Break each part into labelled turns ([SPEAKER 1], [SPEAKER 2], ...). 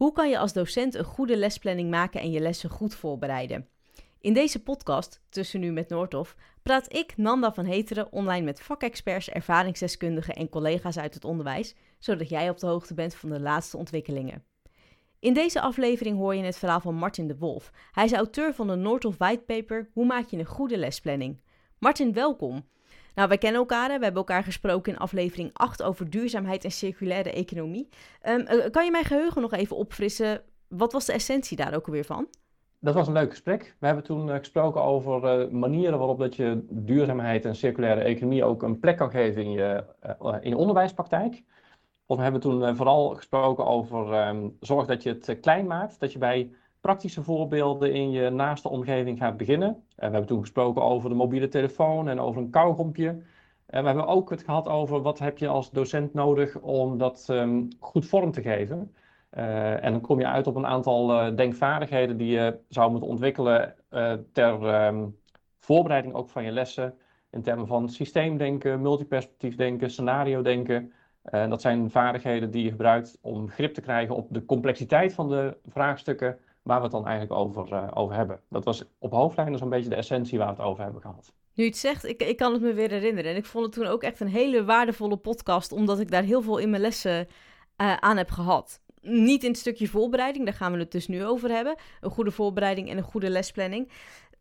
[SPEAKER 1] Hoe kan je als docent een goede lesplanning maken en je lessen goed voorbereiden? In deze podcast, Tussen Nu met Noordhof, praat ik, Nanda van Heteren, online met vakexperts, ervaringsdeskundigen en collega's uit het onderwijs, zodat jij op de hoogte bent van de laatste ontwikkelingen. In deze aflevering hoor je het verhaal van Martin de Wolf. Hij is auteur van de Noordhof Whitepaper Hoe maak je een goede lesplanning? Martin, welkom. Nou, wij kennen elkaar. We hebben elkaar gesproken in aflevering 8 over duurzaamheid en circulaire economie. Um, kan je mijn geheugen nog even opfrissen? Wat was de essentie daar ook alweer van?
[SPEAKER 2] Dat was een leuk gesprek. We hebben toen eh, gesproken over uh, manieren waarop dat je duurzaamheid en circulaire economie ook een plek kan geven in je, in onderwijspraktijk. Of we hebben toen vooral gesproken over um, zorg dat je het klein maakt, dat je bij praktische voorbeelden in je naaste omgeving gaat beginnen. En we hebben toen gesproken over de mobiele telefoon en over een kauwgompje. En we hebben ook het gehad over wat heb je als docent nodig om dat um, goed vorm te geven. Uh, en dan kom je uit op een aantal uh, denkvaardigheden die je zou moeten ontwikkelen uh, ter um, voorbereiding ook van je lessen. In termen van systeemdenken, multiperspectief denken, scenario denken. En dat zijn vaardigheden die je gebruikt om grip te krijgen op de complexiteit van de vraagstukken waar we het dan eigenlijk over, uh, over hebben. Dat was op hoofdlijnen zo'n beetje de essentie waar we het over hebben gehad.
[SPEAKER 1] Nu je het zegt, ik, ik kan het me weer herinneren. En ik vond het toen ook echt een hele waardevolle podcast, omdat ik daar heel veel in mijn lessen uh, aan heb gehad. Niet in het stukje voorbereiding, daar gaan we het dus nu over hebben. Een goede voorbereiding en een goede lesplanning.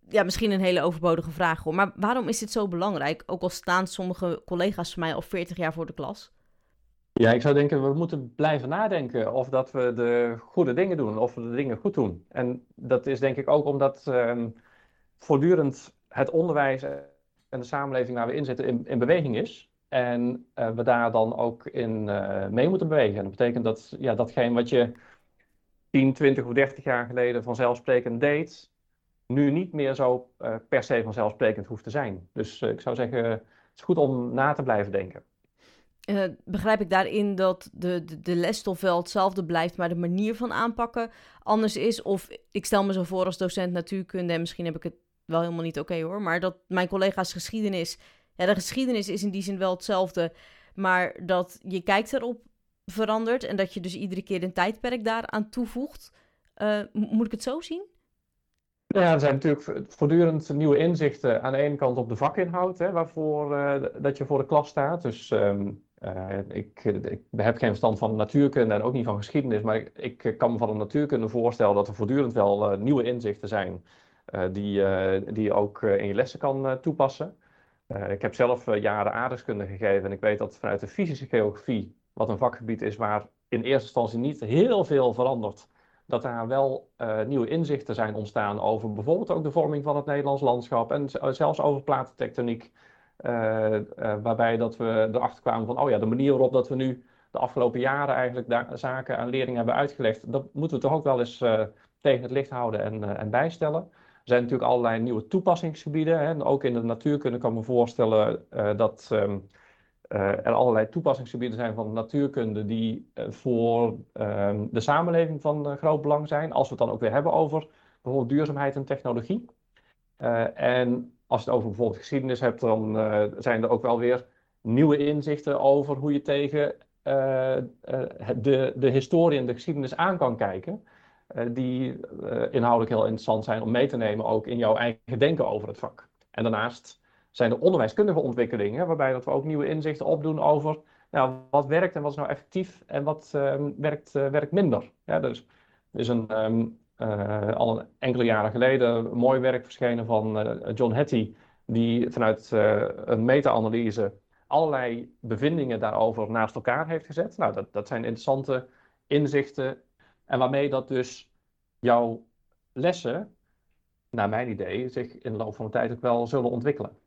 [SPEAKER 1] Ja, misschien een hele overbodige vraag hoor. Maar waarom is dit zo belangrijk? Ook al staan sommige collega's van mij al 40 jaar voor de klas.
[SPEAKER 2] Ja, ik zou denken, we moeten blijven nadenken of dat we de goede dingen doen, of we de dingen goed doen. En dat is denk ik ook omdat um, voortdurend het onderwijs en de samenleving waar we in zitten in, in beweging is. En uh, we daar dan ook in uh, mee moeten bewegen. En dat betekent dat ja, datgene wat je 10, 20 of 30 jaar geleden vanzelfsprekend deed, nu niet meer zo uh, per se vanzelfsprekend hoeft te zijn. Dus ik zou zeggen, het is goed om na te blijven denken.
[SPEAKER 1] Uh, begrijp ik daarin dat de, de, de, lesstof wel hetzelfde blijft, maar de manier van aanpakken anders is? Of ik stel me zo voor als docent natuurkunde, en misschien heb ik het wel helemaal niet oké hoor, maar dat mijn collega's geschiedenis, ja, de geschiedenis is in die zin wel hetzelfde, maar dat je kijkt erop verandert en dat je dus iedere keer een tijdperk daaraan toevoegt. Uh, moet ik het zo zien?
[SPEAKER 2] Ja, er zijn natuurlijk voortdurend nieuwe inzichten aan de ene kant op de vakinhoud, hè, waarvoor uh, dat je voor de klas staat. Dus um, uh, ik, ik, heb geen verstand van natuurkunde en ook niet van geschiedenis, maar ik, ik kan me van de natuurkunde voorstellen dat er voortdurend wel nieuwe inzichten zijn die, die je ook in je lessen kan toepassen. ik heb zelf jaren aardrijkskunde gegeven en ik weet dat vanuit de fysische geografie, wat een vakgebied is waar in eerste instantie niet heel veel verandert, dat daar wel nieuwe inzichten zijn ontstaan over bijvoorbeeld ook de vorming van het Nederlands landschap en zelfs over platentectoniek. Uh, uh, waarbij dat we erachter kwamen van, oh ja, de manier waarop dat we nu de afgelopen jaren eigenlijk daar zaken aan leerlingen hebben uitgelegd, dat moeten we toch ook wel eens uh, tegen het licht houden en, en, bijstellen. Er zijn natuurlijk allerlei nieuwe toepassingsgebieden. Hè, ook in de natuurkunde kan ik me voorstellen dat um, er allerlei toepassingsgebieden zijn van natuurkunde die voor ehm, de samenleving van groot belang zijn. Als we het dan ook weer hebben over bijvoorbeeld duurzaamheid en technologie. en als je het over bijvoorbeeld geschiedenis hebt, dan uh, zijn er ook wel weer nieuwe inzichten over hoe je tegen uh, uh, de, de historie en de geschiedenis aan kan kijken. die inhoudelijk heel interessant zijn om mee te nemen, ook in jouw eigen denken over het vak. En daarnaast zijn er onderwijskundige ontwikkelingen, waarbij dat we ook nieuwe inzichten opdoen over nou, wat werkt en wat is nou effectief en wat ehm, werkt, werkt minder. Ja, dus is een, um, uh, al enkele jaren geleden mooi werk verschenen van uh, John Hattie, die vanuit uh, een meta-analyse allerlei bevindingen daarover naast elkaar heeft gezet. Nou, dat, dat zijn interessante inzichten en waarmee dat dus jouw lessen, naar mijn idee, zich in de loop van de tijd ook wel zullen ontwikkelen.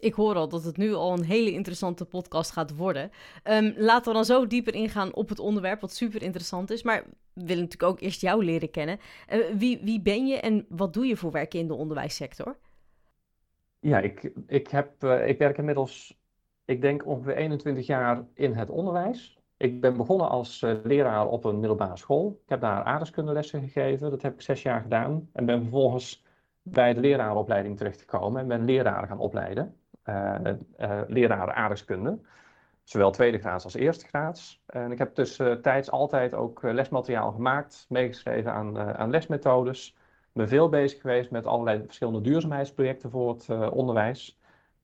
[SPEAKER 1] Ik hoor al dat het nu al een hele interessante podcast gaat worden. Um, laten we dan zo dieper ingaan op het onderwerp, wat super interessant is. Maar we willen natuurlijk ook eerst jou leren kennen. Uh, wie, wie ben je en wat doe je voor werk in de onderwijssector?
[SPEAKER 2] Ja, ik, ik, heb, uh, ik werk inmiddels, ik denk ongeveer 21 jaar in het onderwijs. Ik ben begonnen als uh, leraar op een middelbare school. Ik heb daar aardrijkskundelessen gegeven. Dat heb ik zes jaar gedaan. En ben vervolgens bij de leraaropleiding terechtgekomen en ben leraren gaan opleiden leraren aardrijkskunde. zowel tweede graads als eerste graads. En ik heb tussentijds altijd ook lesmateriaal gemaakt, meegeschreven aan, aan lesmethodes. Ben veel bezig geweest met allerlei verschillende duurzaamheidsprojecten voor het onderwijs.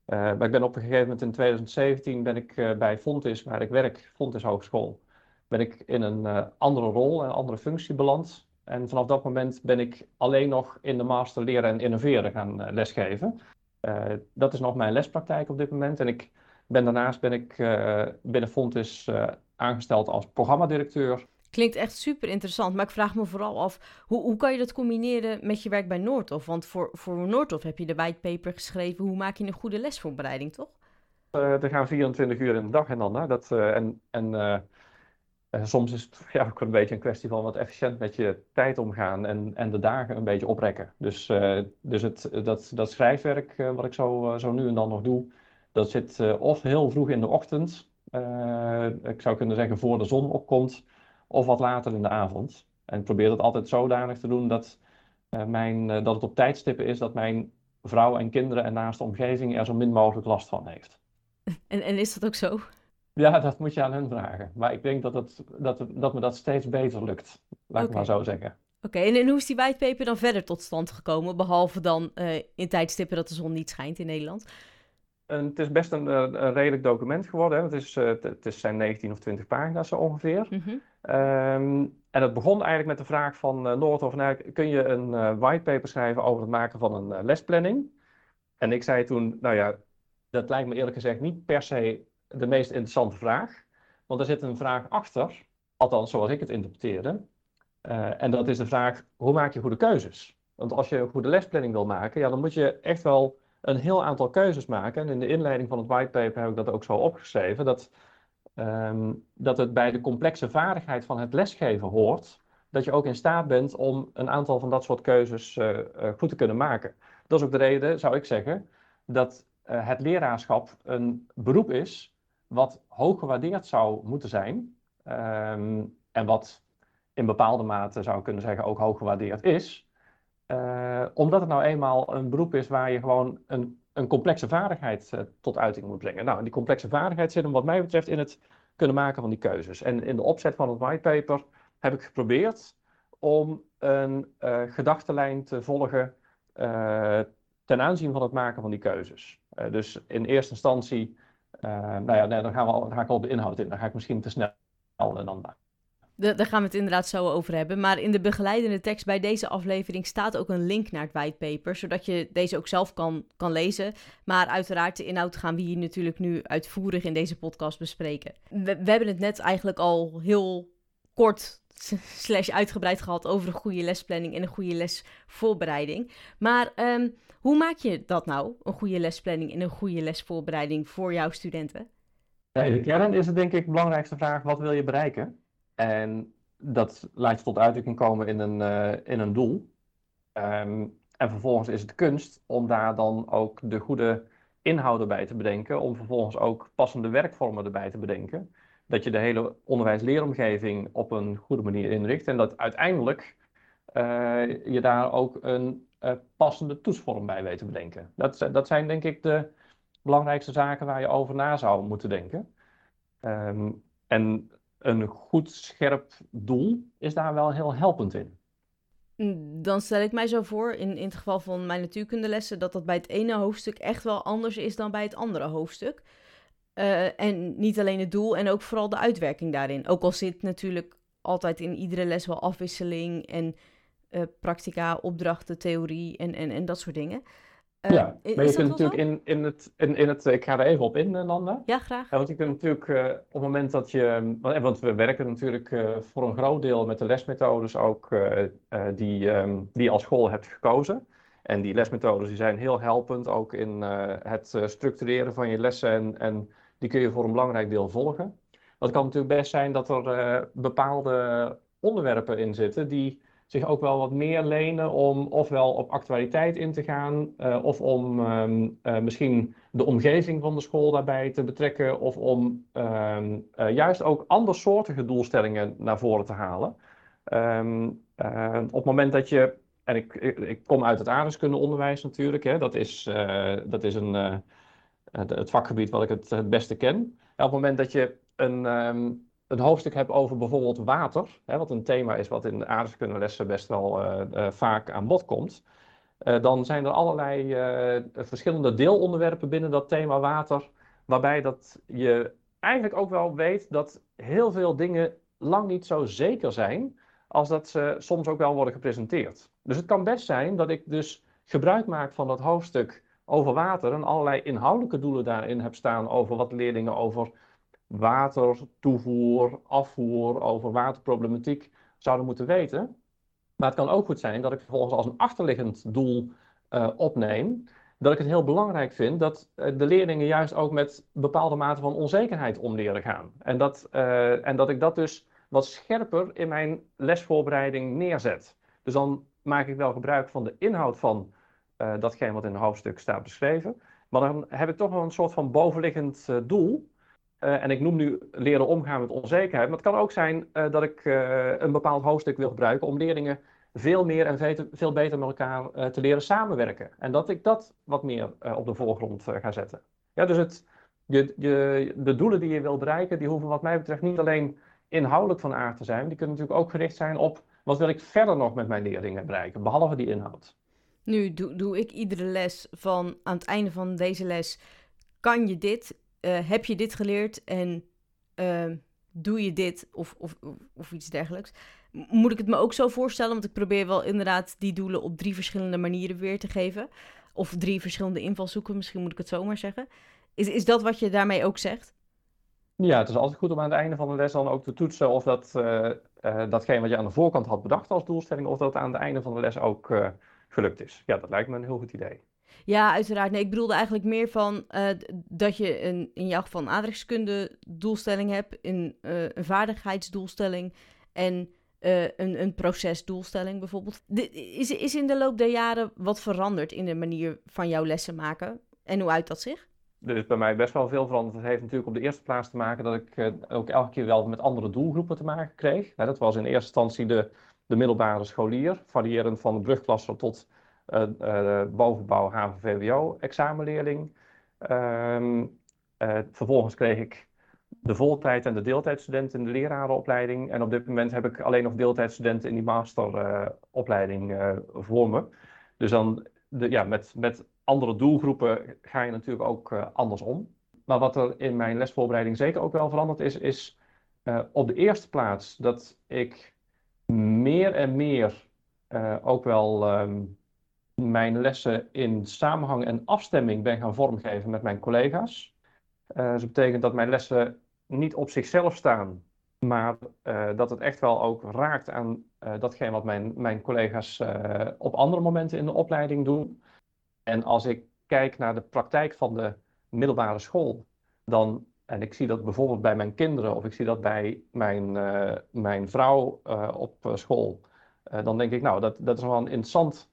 [SPEAKER 2] maar ik ben op een gegeven moment in 2017 ben ik bij Fontis, waar ik werk, Fontis Hogeschool, ben ik in een andere rol, een andere functie beland. En vanaf dat moment ben ik alleen nog in de master leren en innoveren gaan lesgeven. Uh, dat is nog mijn lespraktijk op dit moment. En ik ben, daarnaast ben ik uh, binnen Fontis aangesteld als programmadirecteur.
[SPEAKER 1] Klinkt echt super interessant, maar ik vraag me vooral af, hoe, hoe kan je dat combineren met je werk bij Noordhof? Want voor, voor Noordhof heb je de whitepaper geschreven, hoe maak je een goede lesvoorbereiding, toch?
[SPEAKER 2] er gaan 24 uur in de dag en dan. Dat, en en uh, soms is het ja, ook een beetje een kwestie van wat efficiënt met je tijd omgaan en, en de dagen een beetje oprekken. Dus, uh, dus het, dat, dat schrijfwerk uh, wat ik zo, zo nu en dan nog doe, dat zit of heel vroeg in de ochtend, ik zou kunnen zeggen voor de zon opkomt, of wat later in de avond. En ik probeer dat altijd zodanig te doen dat, mijn, dat het op tijdstippen is dat mijn vrouw en kinderen en naast de omgeving er zo min mogelijk last van heeft.
[SPEAKER 1] En, en is dat ook zo?
[SPEAKER 2] Ja, dat moet je aan hen vragen. Maar ik denk dat, het, dat, dat me dat steeds beter lukt. Laat ik maar zo zeggen.
[SPEAKER 1] Oké, en, en, hoe is die whitepaper dan verder tot stand gekomen? Behalve dan uh, in tijdstippen dat de zon niet schijnt in Nederland?
[SPEAKER 2] En het is best een, eh, een redelijk document geworden. Hè? Het, is, uh, het is zijn 19 of 20 pagina's zo ongeveer. Mm -hmm. um, en het begon eigenlijk met de vraag van uh, Noordhof, nou, kun je een uh, whitepaper schrijven over het maken van een lesplanning? En ik zei toen, nou ja, dat lijkt me eerlijk gezegd niet per se de meest interessante vraag. Want er zit een vraag achter, althans zoals ik het interpreteerde. Uh, en dat is de vraag, hoe maak je goede keuzes? Want als je een goede lesplanning wil maken, ja, dan moet je echt wel een heel aantal keuzes maken. En in de inleiding van het whitepaper heb ik dat ook zo opgeschreven, dat, um, dat het bij de complexe vaardigheid van het lesgeven hoort, dat je ook in staat bent om een aantal van dat soort keuzes uh, uh, goed te kunnen maken. Dat is ook de reden, zou ik zeggen, dat het leraarschap een beroep is wat hoog gewaardeerd zou moeten zijn. Um, en wat in bepaalde mate zou kunnen zeggen ook hoog gewaardeerd is. Uh, omdat het nou eenmaal een beroep is waar je gewoon een, een complexe vaardigheid uh, tot uiting moet brengen. Nou, en die complexe vaardigheid zit hem wat mij betreft in het kunnen maken van die keuzes. En in de opzet van het whitepaper heb ik geprobeerd om een uh, gedachtenlijn te volgen ten aanzien van het maken van die keuzes. dus in eerste instantie nou ja, dan, gaan we al, dan ga ik al de inhoud in. Dan ga ik misschien te snel en dan...
[SPEAKER 1] De, daar gaan we het inderdaad zo over hebben. Maar in de begeleidende tekst bij deze aflevering staat ook een link naar het whitepaper, zodat je deze ook zelf kan, kan lezen. Maar uiteraard, de inhoud gaan we hier natuurlijk nu uitvoerig in deze podcast bespreken. We, hebben het net eigenlijk al heel kort slash uitgebreid gehad over een goede lesplanning en een goede lesvoorbereiding. Maar um, hoe maak je dat nou, een goede lesplanning en een goede lesvoorbereiding voor jouw studenten?
[SPEAKER 2] in de kern is het denk ik de belangrijkste vraag, wat wil je bereiken? En dat laat je tot uitdrukking komen in een, uh, in een doel. Um, en vervolgens is het kunst om daar dan ook de goede inhouden bij te bedenken, om vervolgens ook passende werkvormen erbij te bedenken. Dat je de hele onderwijs-leeromgeving op een goede manier inricht en dat uiteindelijk uh, je daar ook een uh, passende toetsvorm bij weten bedenken. Dat, dat zijn denk ik de belangrijkste zaken waar je over na zou moeten denken. Um, en een goed scherp doel is daar wel heel helpend in.
[SPEAKER 1] Mm, dan stel ik mij zo voor, in, in het geval van mijn natuurkundelessen, dat dat bij het ene hoofdstuk echt wel anders is dan bij het andere hoofdstuk. Uh, en niet alleen het doel en ook vooral de uitwerking daarin. Ook al zit natuurlijk altijd in iedere les wel afwisseling en uh, practica, opdrachten, theorie en, en, en dat soort dingen.
[SPEAKER 2] Uh, ja, maar je kunt natuurlijk in, in, het, in, in het... Ik ga er even op in, Nanda.
[SPEAKER 1] Ja, graag.
[SPEAKER 2] Ja, want je kunt natuurlijk uh, op het moment dat je... Want we werken natuurlijk uh, voor een groot deel met de lesmethodes ook die, um, die je als school hebt gekozen. En die lesmethodes die zijn heel helpend ook in het structureren van je lessen. En, en die kun je voor een belangrijk deel volgen. Maar het kan natuurlijk best zijn dat er bepaalde onderwerpen in zitten die zich ook wel wat meer lenen om ofwel op actualiteit in te gaan, uh, of om um, uh, misschien de omgeving van de school daarbij te betrekken, of om um, uh, juist ook andersoortige doelstellingen naar voren te halen. Um, op het moment dat je, en ik, ik, kom uit het aardrijkskundeonderwijs natuurlijk, hè, dat is, dat is een, het vakgebied wat ik het, beste ken. op het moment dat je een, ehm, een hoofdstuk hebt over bijvoorbeeld water, hè, wat een thema is wat in de aardrijkskundelessen best wel uh, vaak aan bod komt, uh, dan zijn er allerlei verschillende deelonderwerpen binnen dat thema water, waarbij dat je eigenlijk ook wel weet dat heel veel dingen lang niet zo zeker zijn als dat ze soms ook wel worden gepresenteerd. Dus het kan best zijn dat ik dus gebruik maak van dat hoofdstuk over water en allerlei inhoudelijke doelen daarin heb staan over wat leerlingen over water, toevoer, afvoer, over waterproblematiek zouden moeten weten. Maar het kan ook goed zijn dat ik vervolgens als een achterliggend doel uh, opneem, dat ik het heel belangrijk vind dat uh, de leerlingen juist ook met bepaalde mate van onzekerheid om leren gaan. En dat, uh, en dat ik dat dus wat scherper in mijn lesvoorbereiding neerzet. Dus dan maak ik wel gebruik van de inhoud van datgene wat in het hoofdstuk staat beschreven. Maar dan heb ik toch wel een soort van bovenliggend doel. Uh, en ik noem nu leren omgaan met onzekerheid. Maar het kan ook zijn dat ik een bepaald hoofdstuk wil gebruiken om leerlingen veel meer en veel, veel beter met elkaar te leren samenwerken. En dat ik dat wat meer op de voorgrond ga zetten. Ja, dus het, de doelen die je wil bereiken, die hoeven wat mij betreft niet alleen inhoudelijk van aard te zijn. Die kunnen natuurlijk ook gericht zijn op wat wil ik verder nog met mijn leerlingen bereiken, behalve die inhoud.
[SPEAKER 1] Nu doe ik iedere les van aan het einde van deze les, kan je dit, uh, heb je dit geleerd en uh, doe je dit of, of, of iets dergelijks. Moet ik het me ook zo voorstellen, want ik probeer wel inderdaad die doelen op drie verschillende manieren weer te geven. Of drie verschillende invalshoeken, misschien moet ik het zo maar zeggen. Is, is dat wat je daarmee ook zegt?
[SPEAKER 2] Ja, het is altijd goed om aan het einde van de les dan ook te toetsen of dat, uh, uh, datgene wat je aan de voorkant had bedacht als doelstelling, of dat aan het einde van de les ook gelukt is. Ja, dat lijkt me een heel goed idee.
[SPEAKER 1] Ja, uiteraard. Nee, ik bedoelde eigenlijk meer van dat je een, in jouw geval een aardrijkskunde doelstelling hebt, een, een vaardigheidsdoelstelling en een, een procesdoelstelling bijvoorbeeld. Is, is in de loop der jaren wat veranderd in de manier van jouw lessen maken? En hoe uit dat zich?
[SPEAKER 2] er is bij mij best wel veel veranderd. Het heeft natuurlijk op de eerste plaats te maken dat ik ook elke keer wel met andere doelgroepen te maken kreeg. Nou, dat was in eerste instantie de, de middelbare scholier, variërend van de brugklasse tot uh, bovenbouw HAVO-VWO-examenleerling. Ehm, vervolgens kreeg ik de voltijd- en de deeltijdstudenten in de lerarenopleiding. En op dit moment heb ik alleen nog deeltijdstudenten in die masteropleiding voor me. Dus dan de, ja, met, met andere doelgroepen ga je natuurlijk ook uh, anders om. Maar wat er in mijn lesvoorbereiding zeker ook wel veranderd is, is op de eerste plaats dat ik meer en meer ook wel um, mijn lessen in samenhang en afstemming ben gaan vormgeven met mijn collega's. dus dat betekent dat mijn lessen niet op zichzelf staan, maar dat het echt wel ook raakt aan datgene wat mijn, mijn collega's op andere momenten in de opleiding doen. En als ik kijk naar de praktijk van de middelbare school, dan, en ik zie dat bijvoorbeeld bij mijn kinderen of ik zie dat bij mijn, uh, mijn vrouw uh, op school, uh, dan denk ik, nou, dat, dat is wel een interessant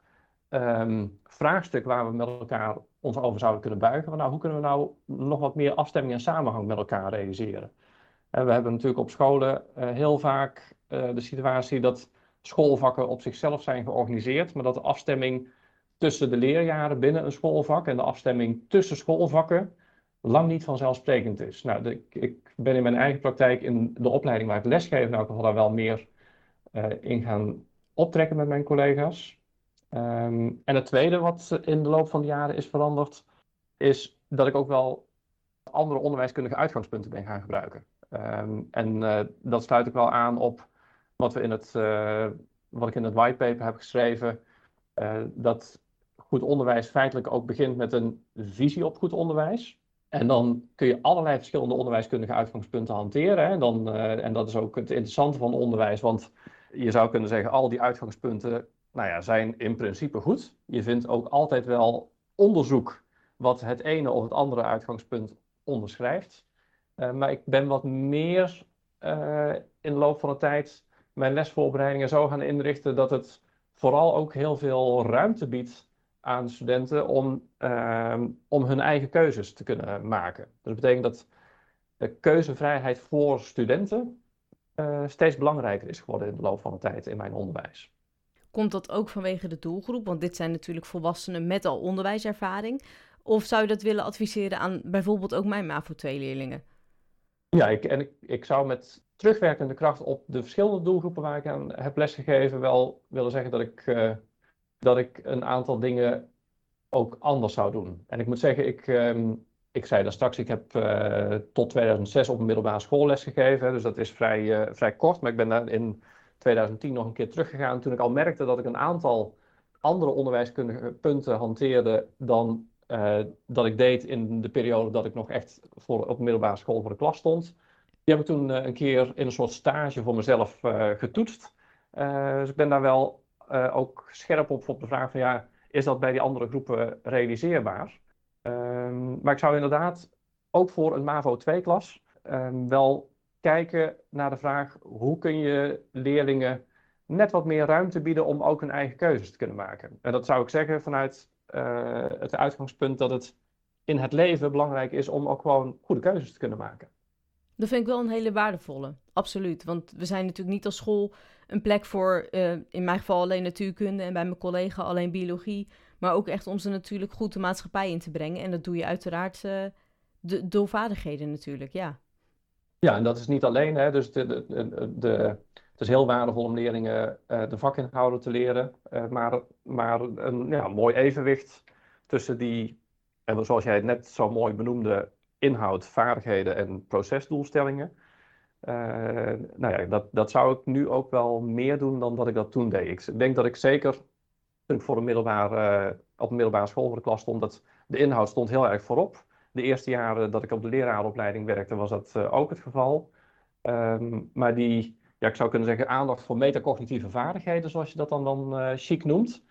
[SPEAKER 2] um, vraagstuk waar we met elkaar ons over zouden kunnen buigen. Nou, hoe kunnen we nou nog wat meer afstemming en samenhang met elkaar realiseren? En we hebben natuurlijk op scholen heel vaak de situatie dat schoolvakken op zichzelf zijn georganiseerd, maar dat de afstemming tussen de leerjaren binnen een schoolvak en de afstemming tussen schoolvakken lang niet vanzelfsprekend is. Nou, ik ben in mijn eigen praktijk in de opleiding waar ik lesgeef, nou, ik daar wel meer uh, in gaan optrekken met mijn collega's. Um, en het tweede wat in de loop van de jaren is veranderd, is dat ik ook wel andere onderwijskundige uitgangspunten ben gaan gebruiken. Um, en uh, dat sluit ik wel aan op wat, we in het, uh, wat ik in het whitepaper heb geschreven. dat goed onderwijs feitelijk ook begint met een visie op goed onderwijs. En dan kun je allerlei verschillende onderwijskundige uitgangspunten hanteren. Hè. Dan, en dat is ook het interessante van onderwijs, want je zou kunnen zeggen, al die uitgangspunten nou ja, zijn in principe goed. Je vindt ook altijd wel onderzoek wat het ene of het andere uitgangspunt onderschrijft. Uh, maar ik ben wat meer uh, in de loop van de tijd mijn lesvoorbereidingen zo gaan inrichten dat het vooral ook heel veel ruimte biedt aan studenten om, uh, om hun eigen keuzes te kunnen maken. Dat betekent dat de keuzevrijheid voor studenten uh, steeds belangrijker is geworden in de loop van de tijd in mijn onderwijs.
[SPEAKER 1] Komt dat ook vanwege de doelgroep? Want dit zijn natuurlijk volwassenen met al onderwijservaring. Of zou je dat willen adviseren aan bijvoorbeeld ook mijn MAVO 2-leerlingen?
[SPEAKER 2] Ja, ik, en ik, ik zou met terugwerkende kracht op de verschillende doelgroepen waar ik aan heb lesgegeven wel willen zeggen dat ik, uh, dat ik een aantal dingen ook anders zou doen. En ik moet zeggen, ik, um, ik zei daar straks, ik heb uh, tot 2006 op een middelbare school lesgegeven, dus dat is vrij, uh, vrij kort, maar ik ben daar in 2010 nog een keer teruggegaan toen ik al merkte dat ik een aantal andere onderwijskundige punten hanteerde dan uh, dat ik deed in de periode dat ik nog echt voor, op middelbare school voor de klas stond. Die heb ik toen uh, een keer in een soort stage voor mezelf uh, getoetst. dus ik ben daar wel ook scherp op op de vraag van ja, is dat bij die andere groepen realiseerbaar? Um, maar ik zou inderdaad ook voor een MAVO 2-klas um, wel kijken naar de vraag hoe kun je leerlingen net wat meer ruimte bieden om ook hun eigen keuzes te kunnen maken. En dat zou ik zeggen vanuit uh, het uitgangspunt dat het in het leven belangrijk is om ook gewoon goede keuzes te kunnen maken.
[SPEAKER 1] Dat vind ik wel een hele waardevolle, absoluut. Want we zijn natuurlijk niet als school een plek voor, uh, in mijn geval alleen natuurkunde en bij mijn collega alleen biologie, maar ook echt om ze natuurlijk goed de maatschappij in te brengen. En dat doe je uiteraard uh, de, door vaardigheden natuurlijk, ja.
[SPEAKER 2] Ja, en dat is niet alleen, hè, dus de, de, de, het is heel waardevol om leerlingen uh, de vakinhouden te leren, uh, maar, maar een ja, mooi evenwicht tussen die, en zoals jij het net zo mooi benoemde, inhoud, vaardigheden en procesdoelstellingen. Uh, nou ja, dat, dat zou ik nu ook wel meer doen dan dat ik dat toen deed. Ik denk dat ik zeker, toen voor een middelbare, op een middelbare school voor de klas stond, dat de inhoud stond heel erg voorop. De eerste jaren dat ik op de leraaropleiding werkte, was dat ook het geval. Um, maar die, ja, ik zou kunnen zeggen, aandacht voor metacognitieve vaardigheden, zoals je dat dan, dan uh, chic noemt.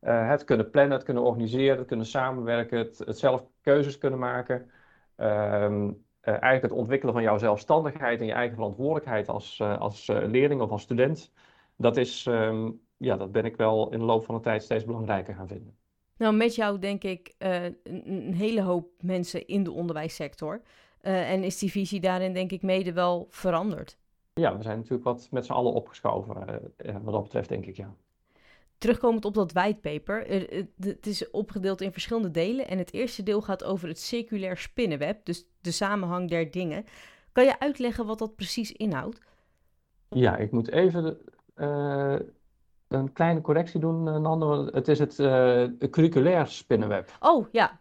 [SPEAKER 2] Uh, het kunnen plannen, het kunnen organiseren, het kunnen samenwerken, het, zelf keuzes kunnen maken. Uh, eigenlijk het ontwikkelen van jouw zelfstandigheid en je eigen verantwoordelijkheid als, als leerling of als student. Dat, is, um, ja, dat ben ik wel in de loop van de tijd steeds belangrijker gaan vinden.
[SPEAKER 1] Nou, met jou denk ik een, een, hele hoop mensen in de onderwijssector. en is die visie daarin denk ik mede wel veranderd.
[SPEAKER 2] Ja, we zijn natuurlijk wat met z'n allen opgeschoven, uh, wat dat betreft, denk ik, ja.
[SPEAKER 1] Terugkomend op dat whitepaper, het is opgedeeld in verschillende delen. En het eerste deel gaat over het circulair spinnenweb, dus de samenhang der dingen. Kan je uitleggen wat dat precies inhoudt?
[SPEAKER 2] Ja, ik moet even een kleine correctie doen, Nando. Het is het uh, curriculair spinnenweb.
[SPEAKER 1] Oh, ja.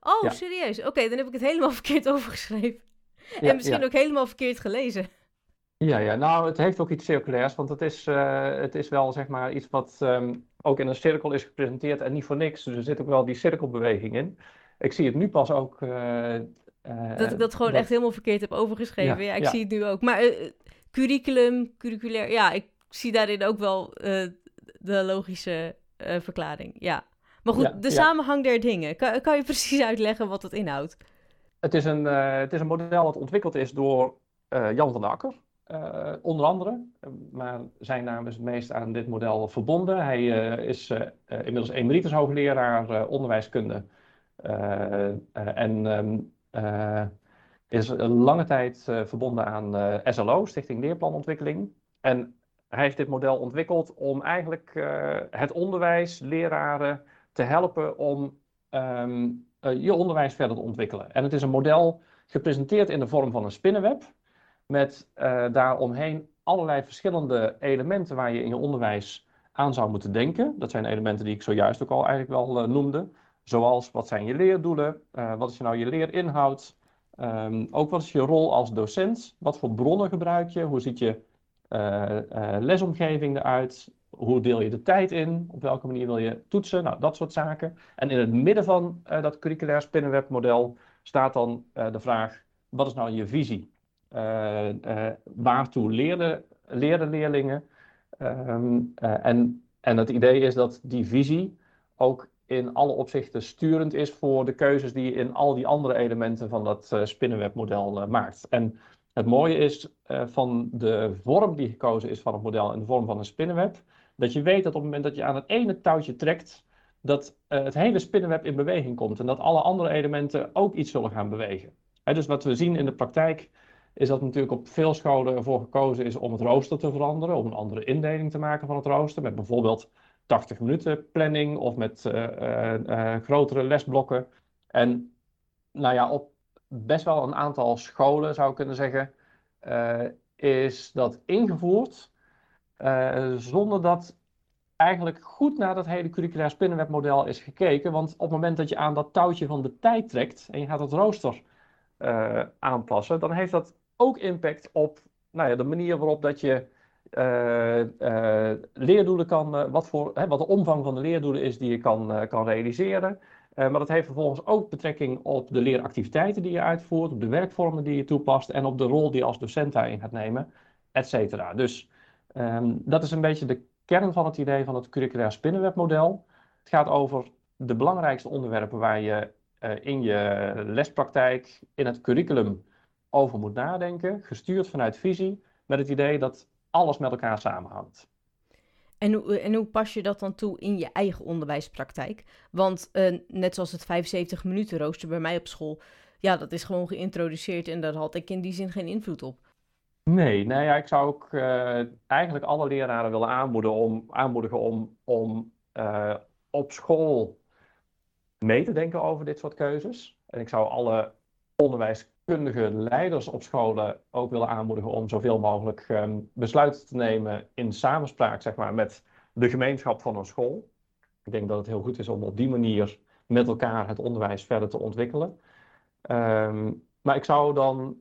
[SPEAKER 1] Oh, ja. serieus? Oké, okay, dan heb ik het helemaal verkeerd overgeschreven. Ja, en misschien ja. ook helemaal verkeerd gelezen.
[SPEAKER 2] Ja, ja, nou, het heeft ook iets circulairs, want het is, uh, het is wel zeg maar iets wat um, ook in een cirkel is gepresenteerd en niet voor niks. Dus er zit ook wel die cirkelbeweging in. Ik zie het nu pas ook. Uh,
[SPEAKER 1] dat ik dat gewoon dat... echt helemaal verkeerd heb overgeschreven. Ja, ik zie het nu ook. Maar curriculum, curriculair, ja, ik zie daarin ook wel de logische verklaring. Ja. Maar goed, ja, de samenhang der dingen. Kan, kan je precies uitleggen wat het inhoudt?
[SPEAKER 2] Het is een, het is een model dat ontwikkeld is door Jan van der Akker. Onder andere, maar zijn naam is het meest aan dit model verbonden. Hij is inmiddels emeritus hoogleraar onderwijskunde en um, is een lange tijd verbonden aan SLO, Stichting Leerplanontwikkeling. En hij heeft dit model ontwikkeld om eigenlijk het onderwijs, leraren te helpen om um, je onderwijs verder te ontwikkelen. En het is een model gepresenteerd in de vorm van een spinnenweb met uh, daaromheen allerlei verschillende elementen waar je in je onderwijs aan zou moeten denken. Dat zijn elementen die ik zojuist ook al eigenlijk wel noemde. Zoals wat zijn je leerdoelen, wat is nou je leerinhoud, um, ook wat is je rol als docent, wat voor bronnen gebruik je, hoe ziet je lesomgeving eruit, hoe deel je de tijd in, op welke manier wil je toetsen, nou dat soort zaken. En in het midden van dat curriculair spinnenwebmodel staat dan de vraag, wat is nou je visie? Uh, uh, waartoe leren, leren leerlingen. Uh, en, en het idee is dat die visie ook in alle opzichten sturend is voor de keuzes die je in al die andere elementen van dat spinnenwebmodel maakt. En het mooie is van de vorm die gekozen is van het model in de vorm van een spinnenweb, dat je weet dat op het moment dat je aan het ene touwtje trekt, dat het hele spinnenweb in beweging komt en dat alle andere elementen ook iets zullen gaan bewegen. He, dus wat we zien in de praktijk is dat natuurlijk op veel scholen ervoor gekozen is om het rooster te veranderen, om een andere indeling te maken van het rooster, met bijvoorbeeld 80 minuten planning of met uh, grotere lesblokken. En nou ja, op best wel een aantal scholen, zou ik kunnen zeggen, is dat ingevoerd zonder dat eigenlijk goed naar dat hele curriculair spinnenwebmodel is gekeken. Want op het moment dat je aan dat touwtje van de tijd trekt en je gaat het rooster aanpassen, dan heeft dat ook impact op nou ja, de manier waarop dat je leerdoelen kan, wat, voor, hè, wat de omvang van de leerdoelen is die je kan, kan realiseren. Maar dat heeft vervolgens ook betrekking op de leeractiviteiten die je uitvoert, op de werkvormen die je toepast en op de rol die je als docent daarin gaat nemen, et cetera. Dus um, dat is een beetje de kern van het idee van het curriculair spinnenwebmodel. Het gaat over de belangrijkste onderwerpen waar je in je lespraktijk, in het curriculum over moet nadenken, gestuurd vanuit visie, met het idee dat alles met elkaar samenhangt.
[SPEAKER 1] En hoe, en pas je dat dan toe in je eigen onderwijspraktijk? Want uh, net zoals het 75 minuten rooster bij mij op school, ja, dat is gewoon geïntroduceerd en daar had ik in die zin geen invloed op.
[SPEAKER 2] Nee, nee ja, ik zou ook uh, eigenlijk alle leraren willen aanmoedigen om, aanmoedigen om, om uh, op school mee te denken over dit soort keuzes. En ik zou alle onderwijs kundige leiders op scholen ook willen aanmoedigen om zoveel mogelijk um, besluiten te nemen in samenspraak zeg maar, met de gemeenschap van een school. Ik denk dat het heel goed is om op die manier met elkaar het onderwijs verder te ontwikkelen. Um, maar ik zou dan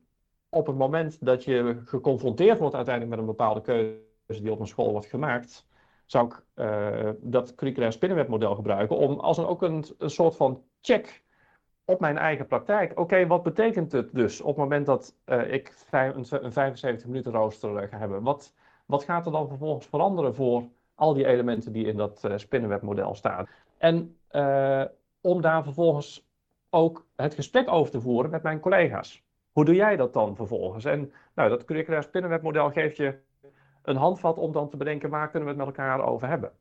[SPEAKER 2] op het moment dat je geconfronteerd wordt uiteindelijk met een bepaalde keuze die op een school wordt gemaakt, zou ik uh, dat curriculair spinnenwebmodel gebruiken om als er ook een, een soort van check op mijn eigen praktijk. Oké, wat betekent het dus op het moment dat uh, ik een, een 75 minuten rooster uh, ga hebben? Wat, wat gaat er dan vervolgens veranderen voor al die elementen die in dat uh, spinnenwebmodel staan? En om daar vervolgens ook het gesprek over te voeren met mijn collega's. Hoe doe jij dat dan vervolgens? En nou, dat curriculair spinnenwebmodel geeft je een handvat om dan te bedenken waar kunnen we het met elkaar over hebben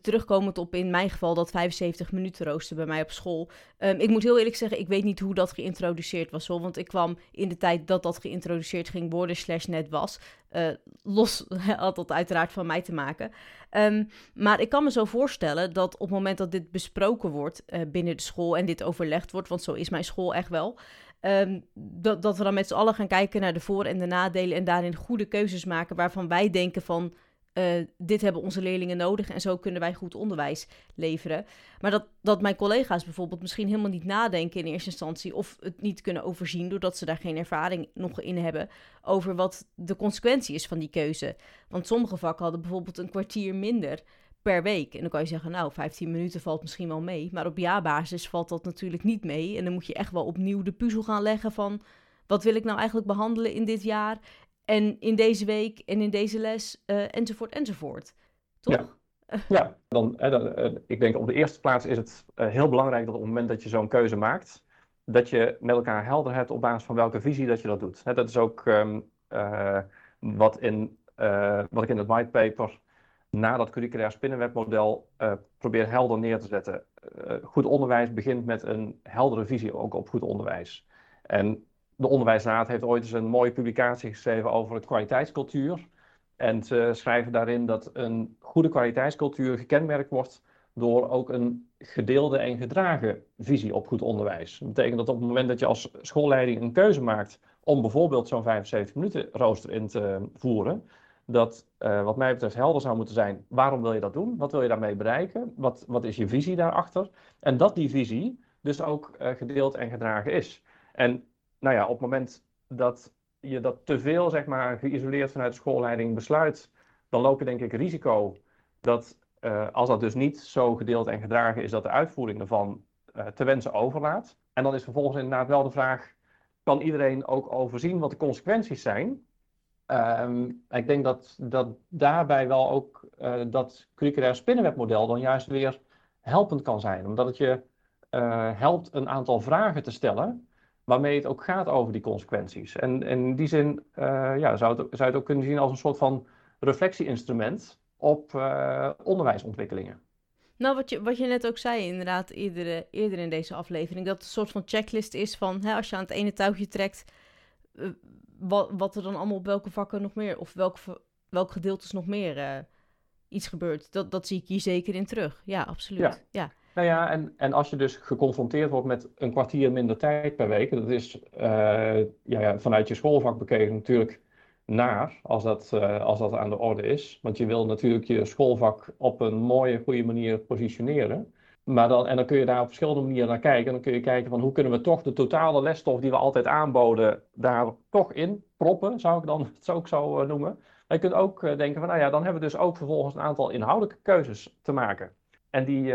[SPEAKER 1] terugkomend op in mijn geval dat 75 minuten rooster bij mij op school. Um, ik moet heel eerlijk zeggen, ik weet niet hoe dat geïntroduceerd was. Hoor, want ik kwam in de tijd dat dat geïntroduceerd ging worden slash net was. Uh, los had dat uiteraard van mij te maken. Um, maar ik kan me zo voorstellen dat op het moment dat dit besproken wordt uh, binnen de school en dit overlegd wordt, want zo is mijn school echt wel. Um, dat, dat we dan met z'n allen gaan kijken naar de voor- en de nadelen en daarin goede keuzes maken waarvan wij denken van uh, dit hebben onze leerlingen nodig en zo kunnen wij goed onderwijs leveren. Maar dat, dat mijn collega's bijvoorbeeld misschien helemaal niet nadenken in eerste instantie of het niet kunnen overzien doordat ze daar geen ervaring nog in hebben over wat de consequentie is van die keuze. Want sommige vakken hadden bijvoorbeeld een kwartier minder per week. En dan kan je zeggen, nou, 15 minuten valt misschien wel mee. Maar op jaarbasis valt dat natuurlijk niet mee. En dan moet je echt wel opnieuw de puzzel gaan leggen van... wat wil ik nou eigenlijk behandelen in dit jaar? En in deze week en in deze les, uh, enzovoort, enzovoort. Toch?
[SPEAKER 2] Ja, ja dan, dan uh, ik denk op de eerste plaats is het heel belangrijk dat op het moment dat je zo'n keuze maakt, dat je met elkaar helder hebt op basis van welke visie dat je dat doet. Hè, dat is ook um, wat, in, wat ik in het whitepaper na dat curriculair spinnenwebmodel probeer helder neer te zetten. goed onderwijs begint met een heldere visie ook op goed onderwijs. En de Onderwijsraad heeft ooit eens een mooie publicatie geschreven over het kwaliteitscultuur. En ze schrijven daarin dat een goede kwaliteitscultuur gekenmerkt wordt door ook een gedeelde en gedragen visie op goed onderwijs. Dat betekent dat op het moment dat je als schoolleiding een keuze maakt om bijvoorbeeld zo'n 75 minuten rooster in te voeren, dat uh, wat mij betreft helder zou moeten zijn, waarom wil je dat doen? Wat wil je daarmee bereiken? Wat, wat is je visie daarachter? En dat die visie dus ook uh, gedeeld en gedragen is. En nou ja, op het moment dat je dat te veel, zeg maar, geïsoleerd vanuit schoolleiding besluit, dan loop je denk ik risico dat uh, als dat dus niet zo gedeeld en gedragen is, dat de uitvoering ervan uh, te wensen overlaat. En dan is vervolgens inderdaad wel de vraag, kan iedereen ook overzien wat de consequenties zijn? Um, ik denk dat, dat daarbij wel ook uh, dat curriculair spinnenwebmodel dan juist weer helpend kan zijn. Omdat het je helpt een aantal vragen te stellen waarmee het ook gaat over die consequenties. En, en in die zin uh, ja, zou, het, zou je het ook kunnen zien als een soort van reflectieinstrument op uh, onderwijsontwikkelingen.
[SPEAKER 1] Nou, wat je, wat je net ook zei, inderdaad, eerder, eerder in deze aflevering, dat het een soort van checklist is van hè, als je aan het ene touwtje trekt, uh, wat, wat er dan allemaal op welke vakken nog meer, of welk, welk is nog meer iets gebeurt. Dat, dat zie ik hier zeker in terug. Ja, absoluut. Ja. ja.
[SPEAKER 2] Nou ja, en, en als je dus geconfronteerd wordt met een kwartier minder tijd per week, dat is ja, ja, vanuit je schoolvak bekeken natuurlijk naar als dat, als dat aan de orde is. Want je wil natuurlijk je schoolvak op een mooie, goede manier positioneren. Maar dan, en dan kun je daar op verschillende manieren naar kijken. dan kun je kijken van hoe kunnen we toch de totale lesstof die we altijd aanboden, daar toch in proppen, zou ik dan het ook zo noemen. Maar je kunt ook denken van, nou ja, dan hebben we dus ook vervolgens een aantal inhoudelijke keuzes te maken. En, die,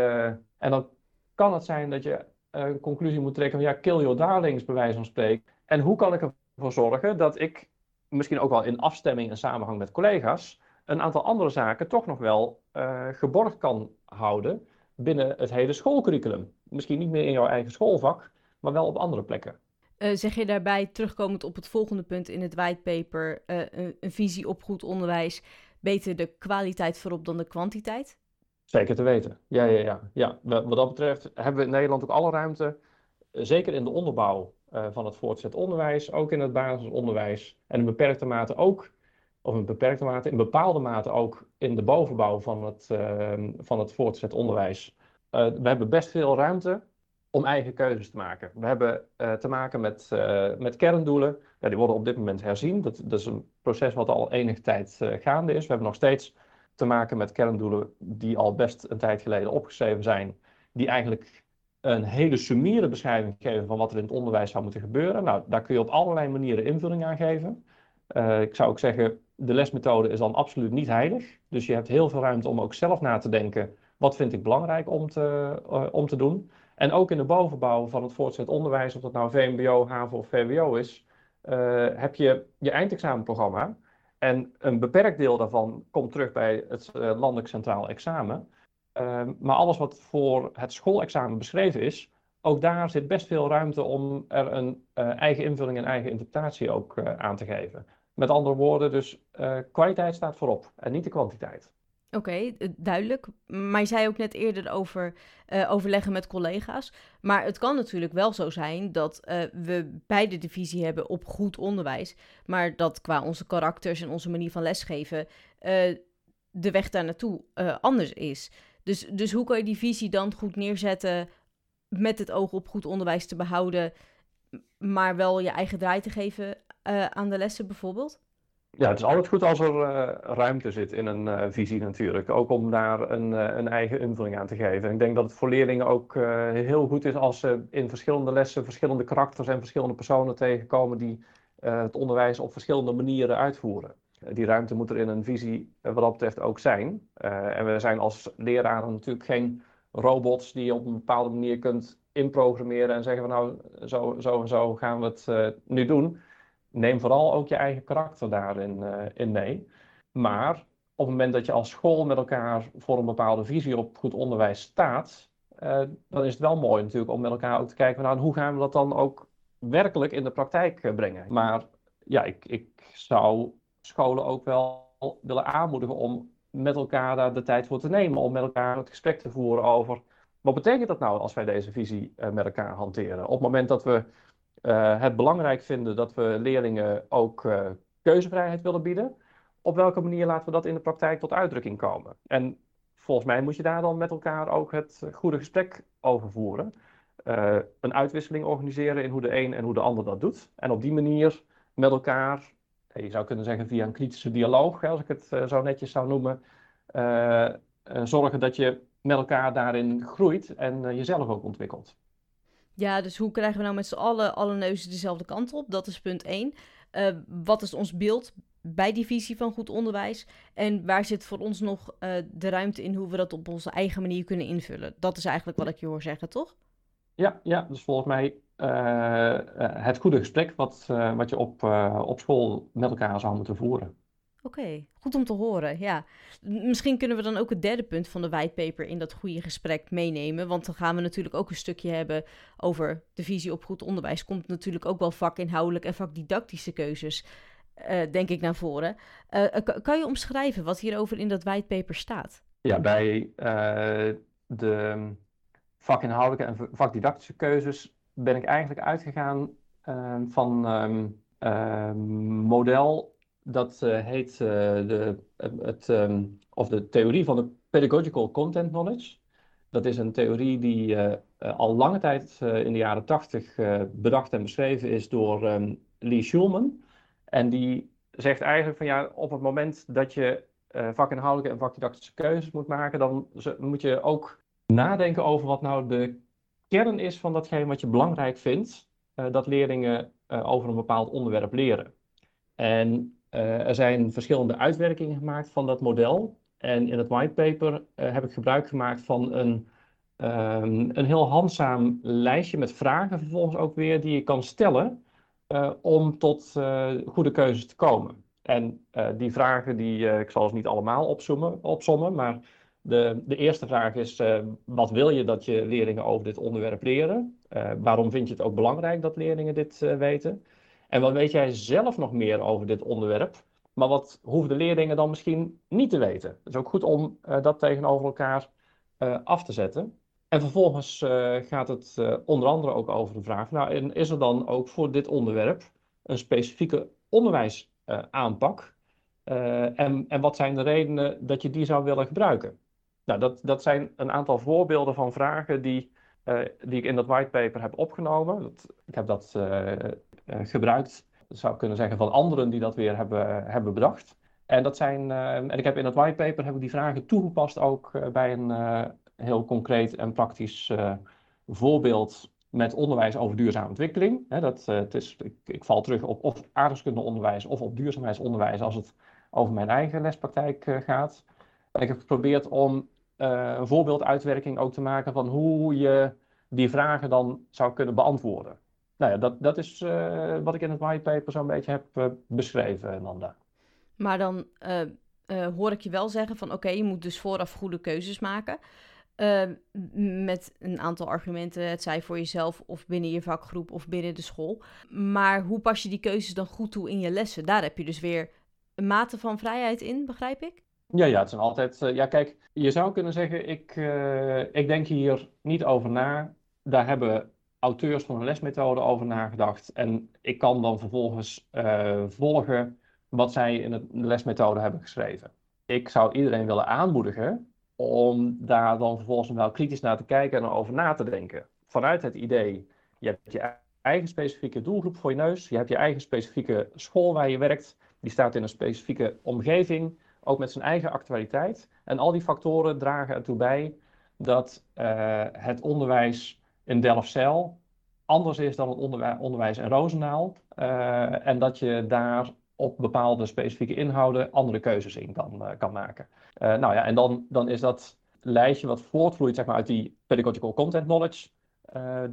[SPEAKER 2] en dan kan het zijn dat je een conclusie moet trekken van, ja, kill your darlings, bij wijze van spreken. En hoe kan ik ervoor zorgen dat ik, misschien ook wel in afstemming en samenhang met collega's, een aantal andere zaken toch nog wel uh, geborgd kan houden binnen het hele schoolcurriculum. Misschien niet meer in jouw eigen schoolvak, maar wel op andere plekken.
[SPEAKER 1] Uh, zeg je daarbij, terugkomend op het volgende punt in het whitepaper, een, visie op goed onderwijs, beter de kwaliteit voorop dan de kwantiteit?
[SPEAKER 2] Zeker te weten. Ja, ja, ja. ja. Wat dat betreft hebben we in Nederland ook alle ruimte, uh, zeker in de onderbouw van het voortgezet onderwijs, ook in het basisonderwijs en in beperkte mate ook of in beperkte mate, in bepaalde mate ook in de bovenbouw van het, uh, van het voortgezet onderwijs. Uh, we hebben best veel ruimte om eigen keuzes te maken. We hebben te maken met, met kerndoelen. Ja, die worden op dit moment herzien. Dat, dat is een proces wat al enige tijd gaande is. We hebben nog steeds te maken met kerndoelen die al best een tijd geleden opgeschreven zijn. Die eigenlijk een hele summiere beschrijving geven van wat er in het onderwijs zou moeten gebeuren. Nou, daar kun je op allerlei manieren invulling aan geven. ik zou ook zeggen, de lesmethode is dan absoluut niet heilig. Dus je hebt heel veel ruimte om ook zelf na te denken. Wat vind ik belangrijk om te, uh, om te doen? En ook in de bovenbouw van het voortgezet onderwijs, of dat nou VMBO, HAVO of VWO is, uh, heb je je eindexamenprogramma. En een beperkt deel daarvan komt terug bij het uh, landelijk centraal examen. Ehm, maar alles wat voor het schoolexamen beschreven is, ook daar zit best veel ruimte om er een eigen invulling en eigen interpretatie ook aan te geven. Met andere woorden, dus kwaliteit staat voorop en niet de kwantiteit.
[SPEAKER 1] Oké, okay, duidelijk. Maar je zei ook net eerder over uh, overleggen met collega's. Maar het kan natuurlijk wel zo zijn dat uh, we beide de visie hebben op goed onderwijs. Maar dat qua onze karakters en onze manier van lesgeven de weg daar naartoe anders is. Dus, dus hoe kan je die visie dan goed neerzetten met het oog op goed onderwijs te behouden, maar wel je eigen draai te geven aan de lessen bijvoorbeeld?
[SPEAKER 2] Ja, het is altijd goed als er uh, ruimte zit in een uh, visie natuurlijk. Ook om daar een, een, eigen invulling aan te geven. ik denk dat het voor leerlingen ook heel goed is als ze in verschillende lessen verschillende karakters en verschillende personen tegenkomen die het onderwijs op verschillende manieren uitvoeren. Die ruimte moet er in een visie wat dat betreft ook zijn. en we zijn als leraren natuurlijk geen robots die je op een bepaalde manier kunt inprogrammeren en zeggen van nou zo, zo en zo gaan we het nu doen neem vooral ook je eigen karakter daarin uh, in mee. Maar op het moment dat je als school met elkaar voor een bepaalde visie op goed onderwijs staat, uh, dan is het wel mooi natuurlijk om met elkaar ook te kijken van nou, hoe gaan we dat dan ook werkelijk in de praktijk uh, brengen. Maar ja, ik, ik zou scholen ook wel willen aanmoedigen om met elkaar daar de tijd voor te nemen, om met elkaar het gesprek te voeren over wat betekent dat nou als wij deze visie met elkaar hanteren. Op het moment dat we uh, het belangrijk vinden dat we leerlingen ook uh, keuzevrijheid willen bieden. Op welke manier laten we dat in de praktijk tot uitdrukking komen? En volgens mij moet je daar dan met elkaar ook het goede gesprek over voeren. Uh, een uitwisseling organiseren in hoe de een en hoe de ander dat doet. En op die manier met elkaar, je zou kunnen zeggen via een kritische dialoog, als ik het zo netjes zou noemen, zorgen dat je met elkaar daarin groeit en jezelf ook ontwikkelt.
[SPEAKER 1] Ja, dus hoe krijgen we nou met z'n allen alle neuzen dezelfde kant op? Dat is punt 1. Uh, eh, wat is ons beeld bij die visie van goed onderwijs? En waar zit voor ons nog uh, de ruimte in hoe we dat op onze eigen manier kunnen invullen? Dat is eigenlijk wat ik je hoor zeggen, toch?
[SPEAKER 2] Ja, ja dus volgens mij uh, het goede gesprek wat, wat je op, op school met elkaar zou moeten voeren.
[SPEAKER 1] Oké, goed om te horen. Ja. Misschien kunnen we dan ook het derde punt van de whitepaper in dat goede gesprek meenemen. Want dan gaan we natuurlijk ook een stukje hebben over de visie op goed onderwijs. Komt natuurlijk ook wel vakinhoudelijk en vakdidactische keuzes, uh, denk ik, naar voren. Uh, kan je omschrijven wat hierover in dat whitepaper staat?
[SPEAKER 2] Ja, bij de vakinhoudelijke en vakdidactische keuzes ben ik eigenlijk uitgegaan van um, model dat uh, heet uh, de, het, um, of de theorie van de pedagogical content knowledge. Dat is een theorie die al lange tijd in de jaren 80 bedacht en beschreven is door um, Lee Schulman. En die zegt eigenlijk van ja, op het moment dat je vakinhoudelijke en vakdidactische keuzes moet maken, dan moet je ook nadenken over wat nou de kern is van datgene wat je belangrijk vindt, dat leerlingen over een bepaald onderwerp leren. En er zijn verschillende uitwerkingen gemaakt van dat model. En in het whitepaper uh, heb ik gebruik gemaakt van een, um, een heel handzaam lijstje met vragen vervolgens ook weer die je kan stellen uh, om tot goede keuzes te komen. En die vragen, die, ik zal ze niet allemaal opzommen, opzommen maar de, de eerste vraag is, wat wil je dat je leerlingen over dit onderwerp leren? waarom vind je het ook belangrijk dat leerlingen dit weten? En wat weet jij zelf nog meer over dit onderwerp? Maar wat hoeven de leerlingen dan misschien niet te weten? Het is ook goed om uh, dat tegenover elkaar uh, af te zetten. En vervolgens uh, gaat het onder andere ook over de vraag: nou, en is er dan ook voor dit onderwerp een specifieke onderwijsaanpak? en, en wat zijn de redenen dat je die zou willen gebruiken? Nou, dat, dat zijn een aantal voorbeelden van vragen die, die ik in dat whitepaper heb opgenomen. Dat, ik heb dat gebruikt zou kunnen zeggen, van anderen die dat weer hebben, hebben bedacht. En dat zijn, en ik heb in het whitepaper heb ik die vragen toegepast ook bij een heel concreet en praktisch voorbeeld met onderwijs over duurzame ontwikkeling. Dat, het is, ik, ik, val terug op of aardrijkskundeonderwijs of op duurzaamheidsonderwijs als het over mijn eigen lespraktijk gaat. Ik heb geprobeerd om een voorbeelduitwerking ook te maken van hoe je die vragen dan zou kunnen beantwoorden nou ja, dat, dat is uh, wat ik in het whitepaper zo'n beetje heb uh, beschreven, Nanda.
[SPEAKER 1] Maar dan hoor ik je wel zeggen van oké, je moet dus vooraf goede keuzes maken. met een aantal argumenten, het zij voor jezelf of binnen je vakgroep of binnen de school. Maar hoe pas je die keuzes dan goed toe in je lessen? Daar heb je dus weer een mate van vrijheid in, begrijp ik?
[SPEAKER 2] Ja, ja, het zijn altijd. ja, kijk, je zou kunnen zeggen, ik, ik denk hier niet over na. Daar hebben auteurs van een lesmethode over nagedacht. En ik kan dan vervolgens uh, volgen wat zij in de lesmethode hebben geschreven. Ik zou iedereen willen aanmoedigen om daar dan vervolgens wel kritisch naar te kijken en over na te denken. Vanuit het idee, je hebt je eigen specifieke doelgroep voor je neus, je hebt je eigen specifieke school waar je werkt, die staat in een specifieke omgeving, ook met zijn eigen actualiteit. En al die factoren dragen ertoe bij dat uh, het onderwijs in Delfzijl anders is dan het onderwijs in Roosendaal. Uh, en dat je daar op bepaalde specifieke inhouden andere keuzes in kan, uh, kan maken. Nou ja, en dan, dan is dat lijstje wat voortvloeit zeg maar, uit die pedagogical content knowledge.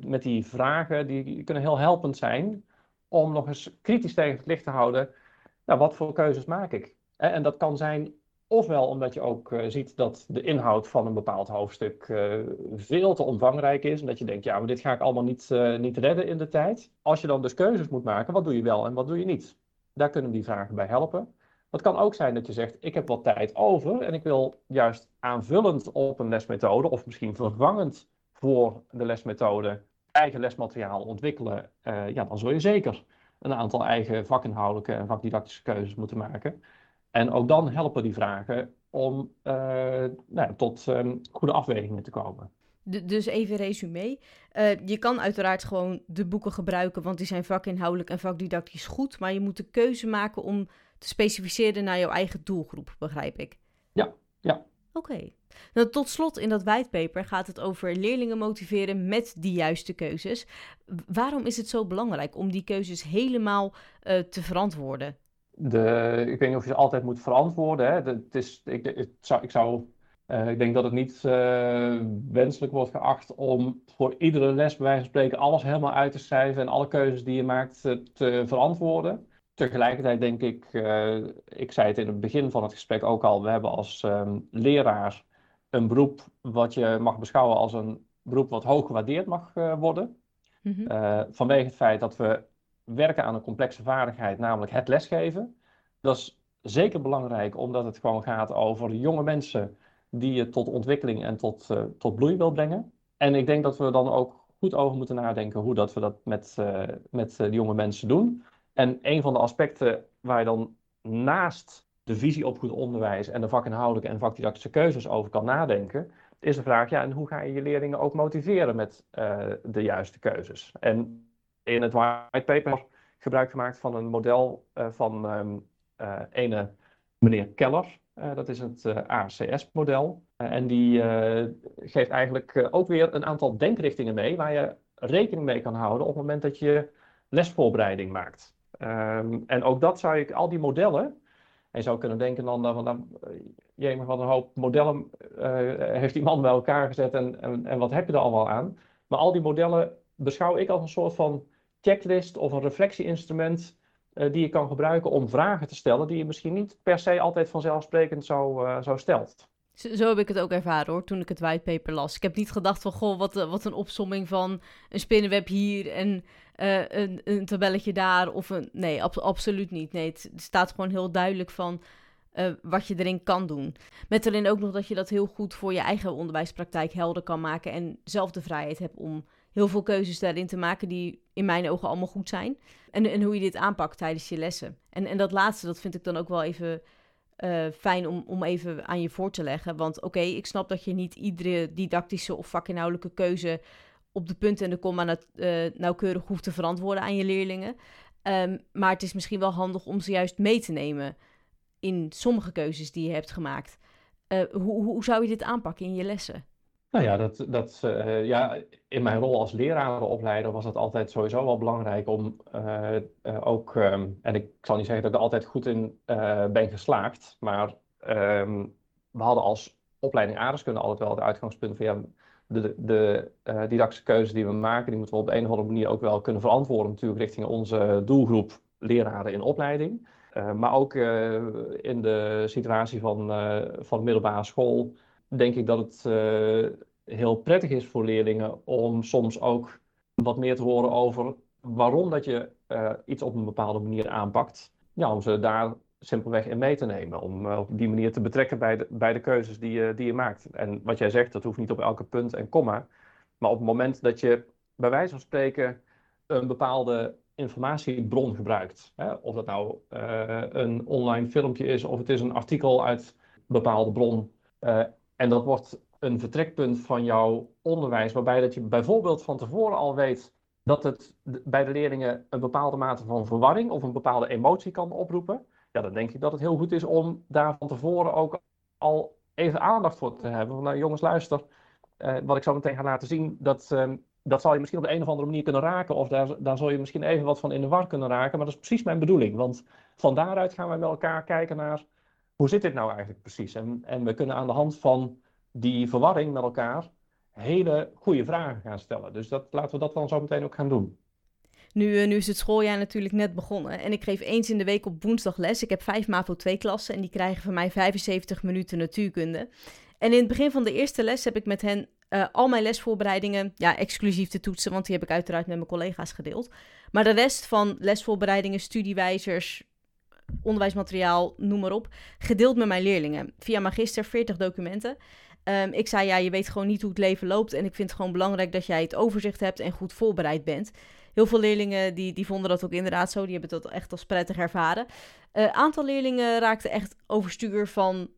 [SPEAKER 2] met die vragen, die kunnen heel helpend zijn om nog eens kritisch tegen het licht te houden. Nou, wat voor keuzes maak ik? En dat kan zijn Ofwel omdat je ook uh, ziet dat de inhoud van een bepaald hoofdstuk uh, veel te omvangrijk is. En dat je denkt, ja, maar dit ga ik allemaal niet, uh, niet redden in de tijd. Als je dan dus keuzes moet maken, wat doe je wel en wat doe je niet? Daar kunnen die vragen bij helpen. Het kan ook zijn dat je zegt, ik heb wat tijd over en ik wil juist aanvullend op een lesmethode, of misschien vervangend voor de lesmethode, eigen lesmateriaal ontwikkelen. ja, dan zul je zeker een aantal eigen vakinhoudelijke en vakdidactische keuzes moeten maken. En ook dan helpen die vragen om uh, nou, tot um, goede afwegingen te komen.
[SPEAKER 1] dus even resume. Uh, je kan uiteraard gewoon de boeken gebruiken, want die zijn vakinhoudelijk en vakdidactisch goed. Maar je moet de keuze maken om te specificeren naar jouw eigen doelgroep, begrijp ik.
[SPEAKER 2] Ja, ja.
[SPEAKER 1] Oké. Okay. Nou, tot slot in dat whitepaper gaat het over leerlingen motiveren met die juiste keuzes. Waarom is het zo belangrijk om die keuzes helemaal uh, te verantwoorden?
[SPEAKER 2] De, ik weet niet of je ze altijd moet verantwoorden. Hè. het is, ik, ik, zou, ik, zou, uh, ik denk dat het niet uh, wenselijk wordt geacht om voor iedere les, bij wijze van spreken, alles helemaal uit te schrijven en alle keuzes die je maakt uh, te verantwoorden. Tegelijkertijd denk ik, ik zei het in het begin van het gesprek ook al, we hebben als um, leraar een beroep wat je mag beschouwen als een beroep wat hoog gewaardeerd mag worden. Mm -hmm. vanwege het feit dat we werken aan een complexe vaardigheid, namelijk het lesgeven. Dat is zeker belangrijk omdat het gewoon gaat over jonge mensen die je tot ontwikkeling en tot, uh, tot bloei wil brengen. En ik denk dat we dan ook goed over moeten nadenken hoe dat we dat met, uh, met uh, de jonge mensen doen. En een van de aspecten waar je dan naast de visie op goed onderwijs en de vakinhoudelijke en vakdidactische keuzes over kan nadenken, is de vraag, ja, en hoe ga je je leerlingen ook motiveren met de juiste keuzes? En in het whitepaper gebruik gemaakt van een model van um, ene meneer Keller. dat is het ACS-model. en die geeft eigenlijk ook weer een aantal denkrichtingen mee waar je rekening mee kan houden op het moment dat je lesvoorbereiding maakt. Ehm, en ook dat zou ik, al die modellen, en je zou kunnen denken dan, van, nou, wat een hoop modellen heeft die man bij elkaar gezet en, en, en, wat heb je er allemaal aan. Maar al die modellen beschouw ik als een soort van checklist of een reflectieinstrument uh, die je kan gebruiken om vragen te stellen die je misschien niet per se altijd vanzelfsprekend zo, uh, stelt.
[SPEAKER 1] Zo, heb ik het ook ervaren hoor, toen ik het whitepaper las. Ik heb niet gedacht van, goh, wat, wat een opsomming van een spinnenweb hier en een, een, tabelletje daar. Of een, nee, ab absoluut niet. Nee, het, staat gewoon heel duidelijk van wat je erin kan doen. Met erin ook nog dat je dat heel goed voor je eigen onderwijspraktijk helder kan maken. En zelf de vrijheid hebt om heel veel keuzes daarin te maken die in mijn ogen allemaal goed zijn. En, en hoe je dit aanpakt tijdens je lessen. En, en dat laatste, dat vind ik dan ook wel even uh, fijn om, om even aan je voor te leggen. Want oké, ik snap dat je niet iedere didactische of vakinhoudelijke keuze op de punten en de komma uh, nauwkeurig hoeft te verantwoorden aan je leerlingen. Um, maar het is misschien wel handig om ze juist mee te nemen in sommige keuzes die je hebt gemaakt. Uh, hoe, hoe zou je dit aanpakken in je lessen?
[SPEAKER 2] Nou ja, dat, dat, uh, ja, in mijn rol als lerarenopleider was het altijd sowieso wel belangrijk om uh, uh, ook, um, en ik zal niet zeggen dat ik er altijd goed in ben geslaagd, maar um, we hadden als opleiding aardeskunde altijd wel het uitgangspunt van de, didactische keuzes die we maken, die moeten we op een of andere manier ook wel kunnen verantwoorden natuurlijk richting onze doelgroep leraren in opleiding. maar ook in de situatie van, van de middelbare school denk ik dat het uh, heel prettig is voor leerlingen om soms ook wat meer te horen over waarom dat je uh, iets op een bepaalde manier aanpakt. Ja, om ze daar simpelweg in mee te nemen. Om uh, op die manier te betrekken bij de, bij de keuzes die je, die je maakt. En wat jij zegt, dat hoeft niet op elke punt en komma. Maar op het moment dat je bij wijze van spreken een bepaalde informatiebron gebruikt. Hè? Of dat nou een online filmpje is of het is een artikel uit een bepaalde bron. En dat wordt een vertrekpunt van jouw onderwijs, waarbij dat je bijvoorbeeld van tevoren al weet dat het bij de leerlingen een bepaalde mate van verwarring of een bepaalde emotie kan oproepen. Ja, dan denk ik dat het heel goed is om daar van tevoren ook al even aandacht voor te hebben. Van, nou, jongens, luister, uh, wat ik zo meteen ga laten zien, dat, uh, dat zal je misschien op de een of andere manier kunnen raken. Of daar, daar zul je misschien even wat van in de war kunnen raken. Maar dat is precies mijn bedoeling. Want van daaruit gaan wij met elkaar kijken naar hoe zit dit nou eigenlijk precies? En, en we kunnen aan de hand van die verwarring met elkaar hele goede vragen gaan stellen. Dus dat, laten we dat dan zo meteen ook gaan doen.
[SPEAKER 1] Nu, eh, nu is het schooljaar natuurlijk net begonnen en ik geef eens in de week op woensdag les. Ik heb vijf MAVO 2 klassen en die krijgen van mij 75 minuten natuurkunde. En in het begin van de eerste les heb ik met hen uh, al mijn lesvoorbereidingen, ja, exclusief de toetsen, want die heb ik uiteraard met mijn collega's gedeeld. Maar de rest van lesvoorbereidingen, studiewijzers, onderwijsmateriaal, noem maar op, gedeeld met mijn leerlingen. Via Magister 40 documenten. Um, ik zei, ja, je weet gewoon niet hoe het leven loopt. En ik vind het gewoon belangrijk dat jij het overzicht hebt en goed voorbereid bent. Heel veel leerlingen die, die vonden dat ook inderdaad zo. Die hebben dat echt als prettig ervaren. Een uh, aantal leerlingen raakten echt overstuur van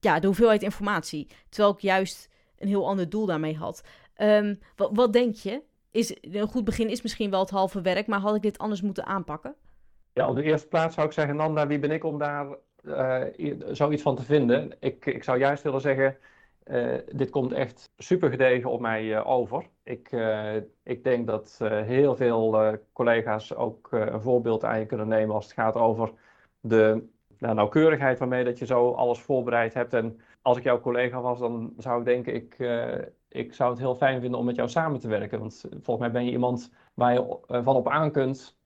[SPEAKER 1] ja, de hoeveelheid informatie. Terwijl ik juist een heel ander doel daarmee had. Um, wat, wat denk je? Is, een goed begin is misschien wel het halve werk, maar had ik dit anders moeten aanpakken?
[SPEAKER 2] Ja, op de eerste plaats zou ik zeggen, Nanda, wie ben ik om daar uh, zoiets van te vinden? Ik, ik zou juist willen zeggen, uh, dit komt echt super gedegen op mij uh, over. Ik, ik denk dat heel veel collega's ook een voorbeeld aan je kunnen nemen als het gaat over de nou, nauwkeurigheid waarmee dat je zo alles voorbereid hebt. En als ik jouw collega was, dan zou ik denken, ik, ik zou het heel fijn vinden om met jou samen te werken. Want volgens mij ben je iemand waar je van op aan kunt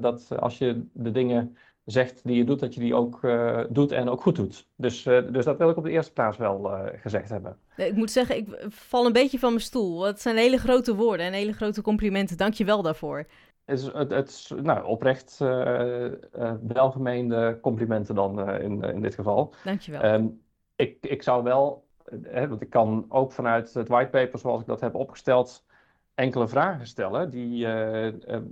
[SPEAKER 2] dat als je de dingen zegt die je doet, dat je die ook uh, doet en ook goed doet. Dus, uh, dus dat wil ik op de eerste plaats wel uh, gezegd hebben.
[SPEAKER 1] Ik moet zeggen, ik val een beetje van mijn stoel. Het zijn hele grote woorden en hele grote complimenten. Dank je wel daarvoor.
[SPEAKER 2] Het is, het, het is nou, oprecht welgemeende complimenten dan in, in dit geval.
[SPEAKER 1] Dank je wel. Um,
[SPEAKER 2] ik, ik zou wel, hè, want ik kan ook vanuit het whitepaper zoals ik dat heb opgesteld, enkele vragen stellen die,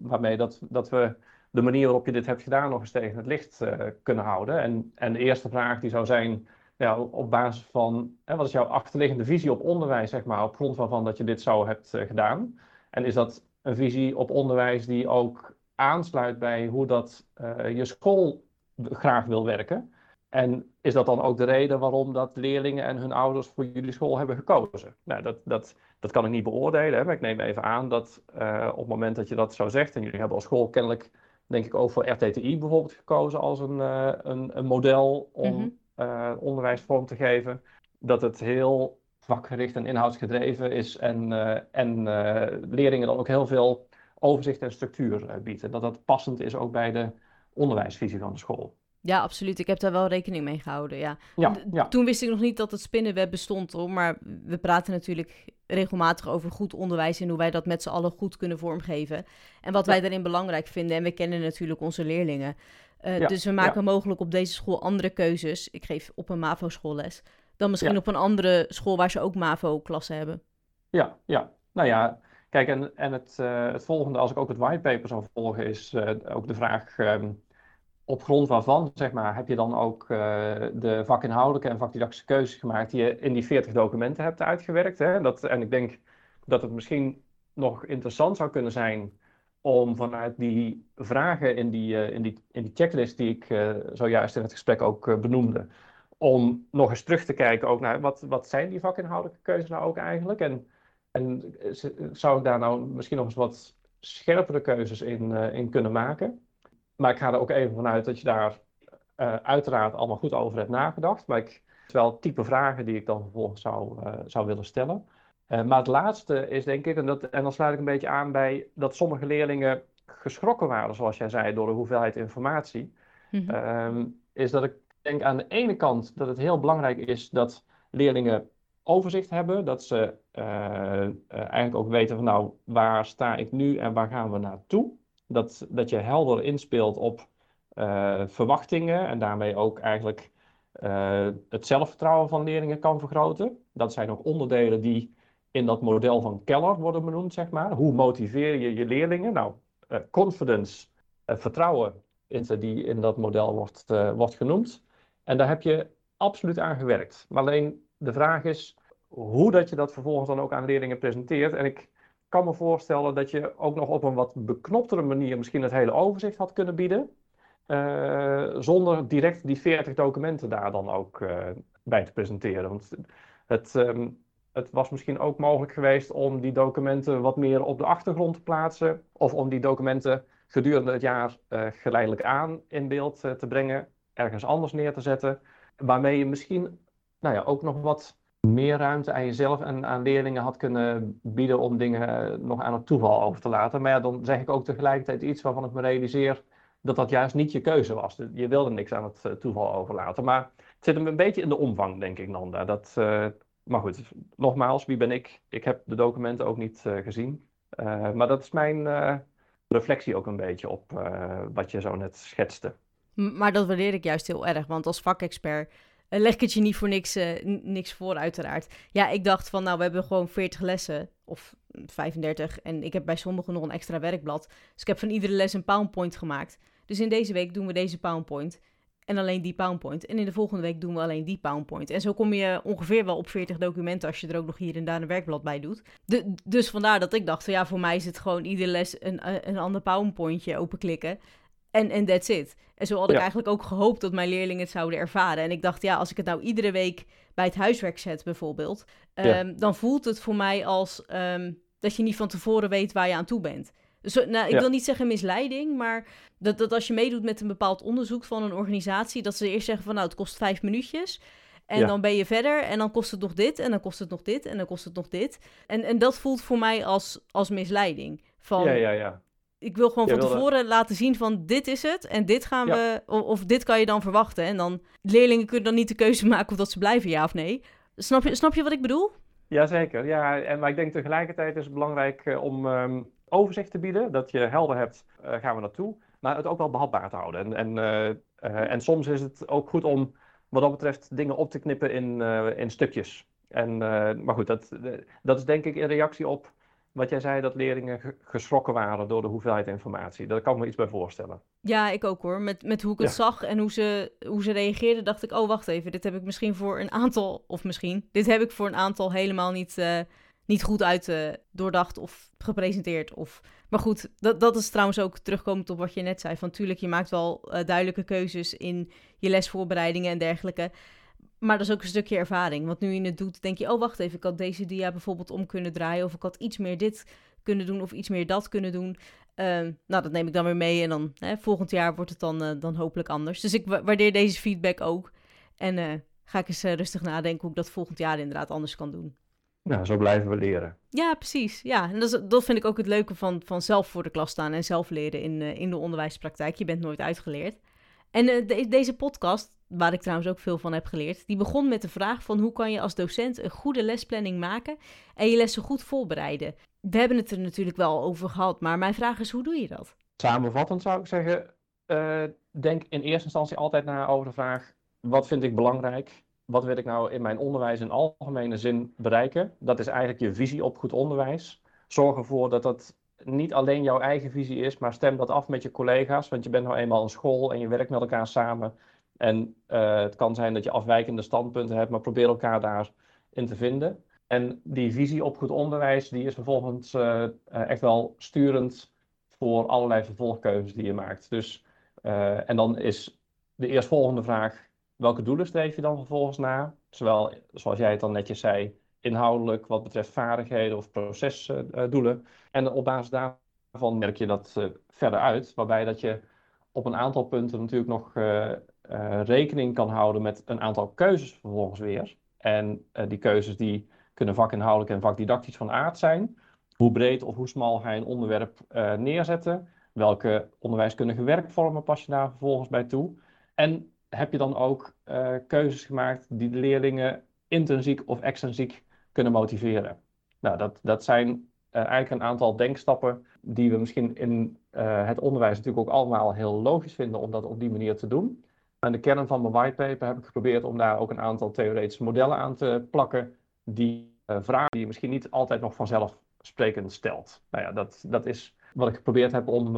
[SPEAKER 2] waarmee dat, dat we de manier waarop je dit hebt gedaan nog eens tegen het licht uh, kunnen houden. En, en de eerste vraag die zou zijn, ja, op basis van, hè, wat is jouw achterliggende visie op onderwijs, zeg maar, op grond waarvan dat je dit zo hebt gedaan? En is dat een visie op onderwijs die ook aansluit bij hoe dat je school graag wil werken? En is dat dan ook de reden waarom dat leerlingen en hun ouders voor jullie school hebben gekozen? Nou, dat, dat, dat kan ik niet beoordelen, hè, maar ik neem even aan dat uh, op het moment dat je dat zo zegt, en jullie hebben als school kennelijk, denk ik, ook voor RTTI bijvoorbeeld gekozen als een, uh, een, een, model om mm -hmm. uh, onderwijs vorm te geven, dat het heel vakgericht en inhoudsgedreven is en, en leerlingen dan ook heel veel overzicht en structuur biedt. En dat dat passend is ook bij de onderwijsvisie van de school.
[SPEAKER 1] Ja, absoluut. Ik heb daar wel rekening mee gehouden. Ja. ja, Toen wist ik nog niet dat het spinnenweb bestond, hoor. Maar we praten natuurlijk regelmatig over goed onderwijs en hoe wij dat met z'n allen goed kunnen vormgeven. En wat wij daarin belangrijk vinden. En we kennen natuurlijk onze leerlingen. Uh, dus we maken mogelijk op deze school andere keuzes. Ik geef op een MAVO-school les. Dan misschien op een andere school waar ze ook MAVO-klassen hebben.
[SPEAKER 2] Ja, ja. Nou ja, kijk, en, en het, uh, het volgende, als ik ook het whitepaper zou volgen, is uh, ook de vraag. Um, op grond waarvan, zeg maar, heb je dan ook uh, de vakinhoudelijke en vakdidactische keuzes gemaakt die je in die 40 documenten hebt uitgewerkt. Hè? Dat, en ik denk dat het misschien nog interessant zou kunnen zijn om vanuit die vragen in die, uh, in die, in die checklist die ik uh, zojuist in het gesprek ook benoemde, om nog eens terug te kijken ook naar wat, wat zijn die vakinhoudelijke keuzes nou ook eigenlijk? En, en zou ik daar nou misschien nog eens wat scherpere keuzes in, in kunnen maken? Maar ik ga er ook even vanuit dat je daar uh, uiteraard allemaal goed over hebt nagedacht. Maar ik, het wel type vragen die ik dan vervolgens zou, uh, zou willen stellen. Uh, maar het laatste is denk ik, en, dat, en dan sluit ik een beetje aan bij dat sommige leerlingen geschrokken waren, zoals jij zei, door de hoeveelheid informatie. Mm -hmm. is dat ik denk aan de ene kant dat het heel belangrijk is dat leerlingen overzicht hebben. Dat ze eigenlijk ook weten van nou, waar sta ik nu en waar gaan we naartoe dat, dat je helder inspeelt op uh, verwachtingen en daarmee ook eigenlijk uh, het zelfvertrouwen van leerlingen kan vergroten. Dat zijn ook onderdelen die in dat model van Keller worden benoemd, zeg maar. Hoe motiveer je je leerlingen? Nou, uh, confidence, vertrouwen, die in dat model wordt, wordt genoemd. En daar heb je absoluut aan gewerkt. Maar alleen de vraag is hoe dat je dat vervolgens dan ook aan leerlingen presenteert. En ik kan me voorstellen dat je ook nog op een wat beknoptere manier misschien het hele overzicht had kunnen bieden. Uh, zonder direct die 40 documenten daar dan ook uh, bij te presenteren. Want het, um, het, was misschien ook mogelijk geweest om die documenten wat meer op de achtergrond te plaatsen. Of om die documenten gedurende het jaar uh, geleidelijk aan in beeld te brengen. Ergens anders neer te zetten. Waarmee je misschien nou ja, ook nog wat meer ruimte aan jezelf en aan leerlingen had kunnen bieden om dingen nog aan het toeval over te laten. Maar ja, dan zeg ik ook tegelijkertijd iets waarvan ik me realiseer dat dat juist niet je keuze was. Je wilde niks aan het eh, toeval overlaten. Maar het zit hem een beetje in de omvang, denk ik, Nanda. Dat, uh, maar goed, nogmaals, wie ben ik? Ik heb de documenten ook niet gezien. Maar dat is mijn reflectie ook een beetje op wat je zo net schetste.
[SPEAKER 1] Maar dat waardeer ik juist heel erg, want als vakexpert leg ik het je niet voor niks, uh, niks voor, uiteraard. Ja, ik dacht van, nou, we hebben gewoon 40 lessen, of 35. En ik heb bij sommigen nog een extra werkblad. Dus ik heb van iedere les een PowerPoint gemaakt. Dus in deze week doen we deze PowerPoint. En alleen die PowerPoint. En in de volgende week doen we alleen die PowerPoint. En zo kom je ongeveer wel op 40 documenten als je er ook nog hier en daar een werkblad bij doet. De, dus vandaar dat ik dacht, ja, voor mij is het gewoon iedere les een, een ander PowerPointje openklikken. En, en that's it. En zo had ik eigenlijk ook gehoopt dat mijn leerlingen het zouden ervaren. En ik dacht, ja, als ik het nou iedere week bij het huiswerk zet bijvoorbeeld, um, dan voelt het voor mij als um, dat je niet van tevoren weet waar je aan toe bent. Dus, nou, ik ja. wil niet zeggen misleiding, maar dat, dat als je meedoet met een bepaald onderzoek van een organisatie, dat ze eerst zeggen van nou, het kost vijf minuutjes. En ja. dan ben je verder en dan kost het nog dit en dan kost het nog dit en dan kost het nog dit. En, en dat voelt voor mij als, als misleiding. Van,
[SPEAKER 2] ja, ja, ja
[SPEAKER 1] ik wil gewoon van tevoren laten zien van dit is het en dit gaan we, of, of, dit kan je dan verwachten. En dan, leerlingen kunnen dan niet de keuze maken of dat ze blijven, ja of nee. Snap je, snap je wat ik bedoel?
[SPEAKER 2] Jazeker, ja. En, maar ik denk tegelijkertijd is het belangrijk uh, om um, overzicht te bieden, dat je helder hebt, uh, gaan we naartoe, maar het ook wel behapbaar te houden. En, en, uh, en soms is het ook goed om wat dat betreft dingen op te knippen in, in stukjes. En, maar goed, dat, dat is denk ik in reactie op wat jij zei, dat leerlingen geschrokken waren door de hoeveelheid informatie. Daar kan ik me iets bij voorstellen.
[SPEAKER 1] Ja, ik ook hoor. Met, met hoe ik het zag en hoe ze, hoe ze reageerden, dacht ik, oh wacht even, dit heb ik misschien voor een aantal, of misschien, dit heb ik voor een aantal helemaal niet, uh, niet goed uit uh, doordacht of gepresenteerd. Of... Maar goed, dat, dat is trouwens ook terugkomend op wat je net zei. Van tuurlijk, je maakt wel uh, duidelijke keuzes in je lesvoorbereidingen en dergelijke. Maar dat is ook een stukje ervaring. Want nu je het doet, denk je, oh wacht even, ik had deze dia bijvoorbeeld om kunnen draaien. Of ik had iets meer dit kunnen doen of iets meer dat kunnen doen. Uh, nou, dat neem ik dan weer mee en dan hè, volgend jaar wordt het dan, uh, dan hopelijk anders. Dus ik waardeer deze feedback ook. En uh, ga ik eens eh, rustig nadenken hoe ik dat volgend jaar inderdaad anders kan doen.
[SPEAKER 2] Nou, zo blijven we leren.
[SPEAKER 1] Ja, precies. Ja, en dat, is, dat vind ik ook het leuke van, van zelf voor de klas staan en zelf leren in, in de onderwijspraktijk. Je bent nooit uitgeleerd. En de, deze podcast waar ik trouwens ook veel van heb geleerd, die begon met de vraag van hoe kan je als docent een goede lesplanning maken en je lessen goed voorbereiden. We hebben het er natuurlijk wel over gehad, maar mijn vraag is hoe doe je dat?
[SPEAKER 2] Samenvattend zou ik zeggen, uh, denk in eerste instantie altijd na over de vraag, wat vind ik belangrijk? Wat wil ik nou in mijn onderwijs in algemene zin bereiken? Dat is eigenlijk je visie op goed onderwijs. Zorg ervoor dat dat niet alleen jouw eigen visie is, maar stem dat af met je collega's. Want je bent nou eenmaal een school en je werkt met elkaar samen. En uh, het kan zijn dat je afwijkende standpunten hebt, maar probeer elkaar daarin te vinden. En die visie op goed onderwijs, die is vervolgens uh, echt wel sturend voor allerlei vervolgkeuzes die je maakt. Dus, uh, en dan is de eerstvolgende vraag, welke doelen streef je dan vervolgens na? Zowel, zoals jij het dan netjes zei, inhoudelijk wat betreft vaardigheden of procesdoelen. en op basis daarvan merk je dat verder uit, waarbij dat je op een aantal punten natuurlijk nog uh, rekening kan houden met een aantal keuzes vervolgens weer. En die keuzes die kunnen vakinhoudelijk en vakdidactisch van aard zijn. Hoe breed of hoe smal je een onderwerp neerzetten? Welke onderwijskundige werkvormen pas je daar vervolgens bij toe? En heb je dan ook keuzes gemaakt die de leerlingen intrinsiek of extrinsiek kunnen motiveren? Nou, dat, dat zijn eigenlijk een aantal denkstappen die we misschien in het onderwijs natuurlijk ook allemaal heel logisch vinden om dat op die manier te doen. Aan de kern van mijn whitepaper heb ik geprobeerd om daar ook een aantal theoretische modellen aan te plakken die uh, vragen die je misschien niet altijd nog vanzelfsprekend stelt. Nou ja, dat, dat is wat ik geprobeerd heb om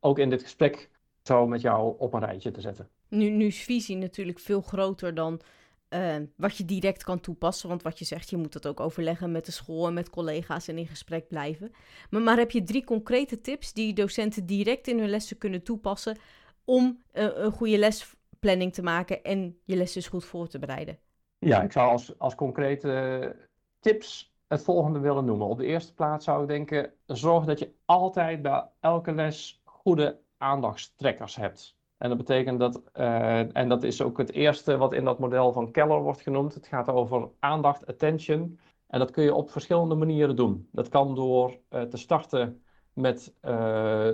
[SPEAKER 2] ook in dit gesprek zo met jou op een rijtje te zetten.
[SPEAKER 1] Nu, nu is visie natuurlijk veel groter dan uh, wat je direct kan toepassen. Want wat je zegt, je moet dat ook overleggen met de school en met collega's en in gesprek blijven. Maar, maar heb je drie concrete tips die docenten direct in hun lessen kunnen toepassen om een goede les planning te maken en je les dus goed voor te bereiden?
[SPEAKER 2] Ja, ik zou als, als concrete tips het volgende willen noemen. Op de eerste plaats zou ik denken, zorg dat je altijd bij elke les goede aandachtstrekkers hebt. En dat betekent dat, uh, en dat is ook het eerste wat in dat model van Keller wordt genoemd. Het gaat over aandacht, attention. En dat kun je op verschillende manieren doen. Dat kan door uh, te starten met uh,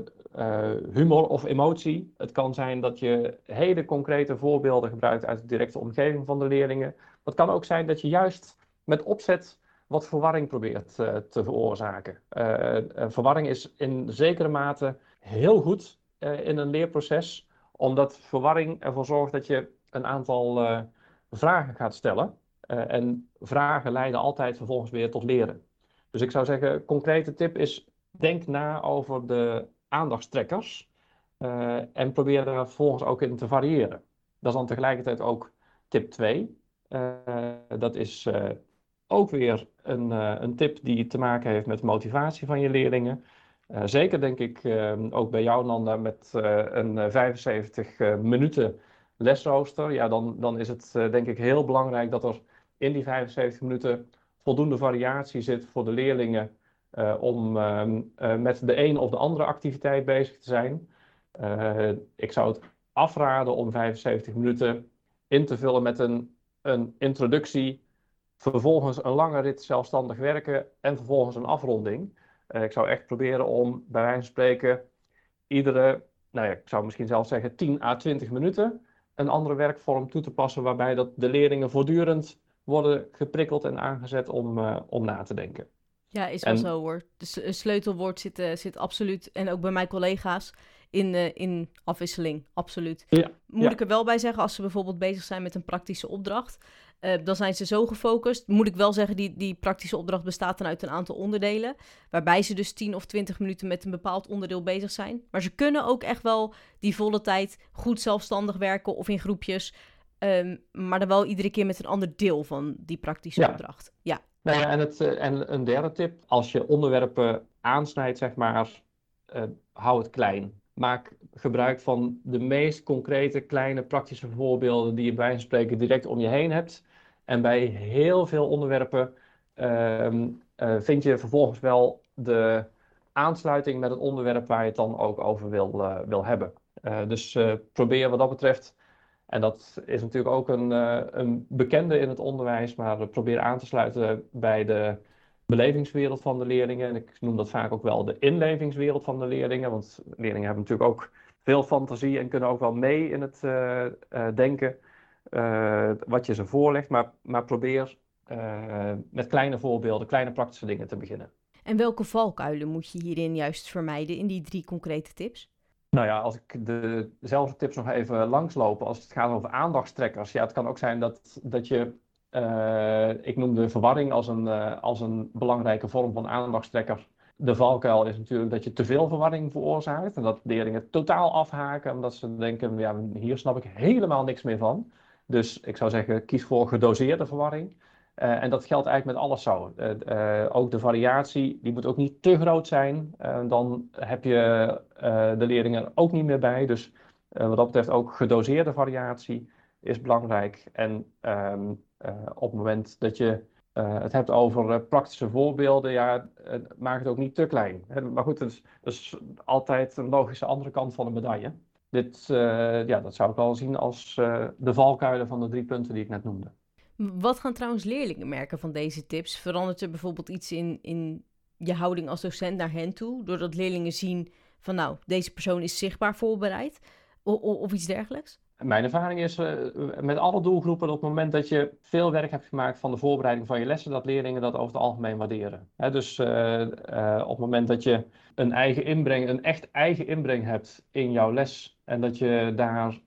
[SPEAKER 2] humor of emotie. Het kan zijn dat je hele concrete voorbeelden gebruikt uit de directe omgeving van de leerlingen. Het kan ook zijn dat je juist met opzet wat verwarring probeert te veroorzaken. verwarring is in zekere mate heel goed in een leerproces, omdat verwarring ervoor zorgt dat je een aantal vragen gaat stellen. en vragen leiden altijd vervolgens weer tot leren. Dus ik zou zeggen, concrete tip is denk na over de aandachtstrekkers uh, en probeer daar vervolgens ook in te variëren. Dat is dan tegelijkertijd ook tip 2. Uh, eh, dat is ook weer een, een tip die te maken heeft met motivatie van je leerlingen. Zeker denk ik ook bij jou, Nanda, met een 75 minuten lesrooster. Ja, dan, dan is het denk ik heel belangrijk dat er in die 75 minuten voldoende variatie zit voor de leerlingen om uh, met de een of de andere activiteit bezig te zijn. Ik zou het afraden om 75 minuten in te vullen met een, een introductie, vervolgens een lange rit zelfstandig werken en vervolgens een afronding. Ik zou echt proberen om bij wijze van spreken iedere, nou ja, ik zou misschien zelfs zeggen 10 à 20 minuten een andere werkvorm toe te passen waarbij dat de leerlingen voortdurend worden geprikkeld en aangezet om, om na te denken.
[SPEAKER 1] Ja, is wel zo hoor. Dus een sleutelwoord zit, uh, zit absoluut, en ook bij mijn collega's, in, uh, in afwisseling. Absoluut. Ja, Moet ik er wel bij zeggen, als ze bijvoorbeeld bezig zijn met een praktische opdracht, Uh, dan zijn ze zo gefocust. Moet ik wel zeggen, die, die praktische opdracht bestaat dan uit een aantal onderdelen. Waarbij ze dus 10 of 20 minuten met een bepaald onderdeel bezig zijn. Maar ze kunnen ook echt wel die volle tijd goed zelfstandig werken of in groepjes. Um, maar dan wel iedere keer met een ander deel van die praktische opdracht. Ja.
[SPEAKER 2] Nou ja, en, het, eh, en een derde tip, als je onderwerpen aansnijdt, zeg maar, uh, hou het klein. Maak gebruik van de meest concrete, kleine, praktische voorbeelden die je bij wijze spreken direct om je heen hebt. En bij heel veel onderwerpen uh, uh, vind je vervolgens wel de aansluiting met het onderwerp waar je het dan ook over wil, uh, wil hebben. dus probeer wat dat betreft en dat is natuurlijk ook een, een bekende in het onderwijs, maar probeer aan te sluiten bij de belevingswereld van de leerlingen. En ik noem dat vaak ook wel de inlevingswereld van de leerlingen, want leerlingen hebben natuurlijk ook veel fantasie en kunnen ook wel mee in het denken wat je ze voorlegt. Maar, maar probeer met kleine voorbeelden, kleine praktische dingen te beginnen.
[SPEAKER 1] En welke valkuilen moet je hierin juist vermijden in die drie concrete tips?
[SPEAKER 2] Nou ja, als ik de, dezelfde tips nog even langslopen, als het gaat over aandachtstrekkers. Ja, het kan ook zijn dat, dat je, uh, ik noem de verwarring als een, uh, als een belangrijke vorm van aandachtstrekker. De valkuil is natuurlijk dat je te veel verwarring veroorzaakt en dat leerlingen totaal afhaken omdat ze denken, ja, hier snap ik helemaal niks meer van. Dus ik zou zeggen, kies voor gedoseerde verwarring. Uh, en dat geldt eigenlijk met alles zo. Uh, uh, ook de variatie, die moet ook niet te groot zijn. dan heb je de leerlingen er ook niet meer bij. Dus wat dat betreft ook gedoseerde variatie is belangrijk. En um, op het moment dat je het hebt over praktische voorbeelden, ja, maak het ook niet te klein. Maar goed, dat is, dat is, altijd een logische andere kant van de medaille. Dit, ja, dat zou ik wel zien als de valkuilen van de drie punten die ik net noemde.
[SPEAKER 1] Wat gaan trouwens leerlingen merken van deze tips? Verandert er bijvoorbeeld iets in, in je houding als docent naar hen toe? Doordat leerlingen zien van nou, deze persoon is zichtbaar voorbereid of iets dergelijks?
[SPEAKER 2] Mijn ervaring is uh, met alle doelgroepen op het moment dat je veel werk hebt gemaakt van de voorbereiding van je lessen, dat leerlingen dat over het algemeen waarderen. Dus uh, uh, op het moment dat je een eigen inbreng, een echt eigen inbreng hebt in jouw les en dat je daar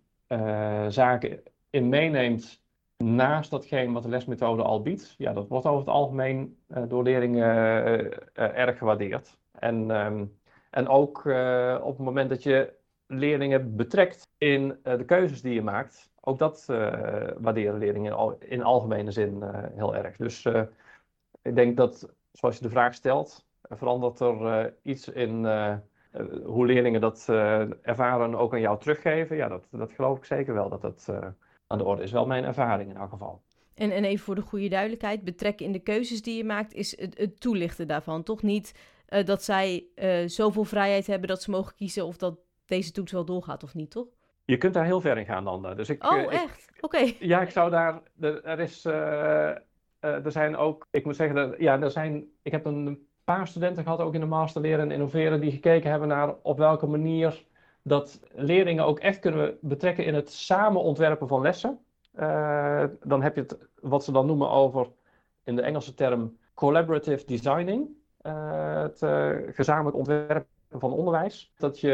[SPEAKER 2] zaken in meeneemt naast datgene wat de lesmethode al biedt, ja, dat wordt over het algemeen door leerlingen erg gewaardeerd. En, um, en ook op het moment dat je leerlingen betrekt in de keuzes die je maakt, ook dat waarderen leerlingen in algemene zin heel erg. Dus ik denk dat, zoals je de vraag stelt, verandert er iets in hoe leerlingen dat ervaren ook aan jou teruggeven. Ja, dat, dat geloof ik zeker wel dat dat aan de orde is wel mijn ervaring in elk geval.
[SPEAKER 1] En, en even voor de goede duidelijkheid, betrekken in de keuzes die je maakt is het, het toelichten daarvan. Toch niet dat zij zoveel vrijheid hebben dat ze mogen kiezen of dat deze toets wel doorgaat of niet, toch?
[SPEAKER 2] Je kunt daar heel ver in gaan dan. Dus ik,
[SPEAKER 1] oh, uh, echt? Oké. Okay.
[SPEAKER 2] Ja, ik zou daar. Er, is. er zijn ook. Ik moet zeggen, dat, ja, er zijn. Ik heb een paar studenten gehad, ook in de master leren en innoveren, die gekeken hebben naar op welke manier dat leerlingen ook echt kunnen betrekken in het samen ontwerpen van lessen. Uh, dan heb je het wat ze dan noemen over, in de Engelse term, collaborative designing. Uh, het gezamenlijk ontwerpen van onderwijs. Dat je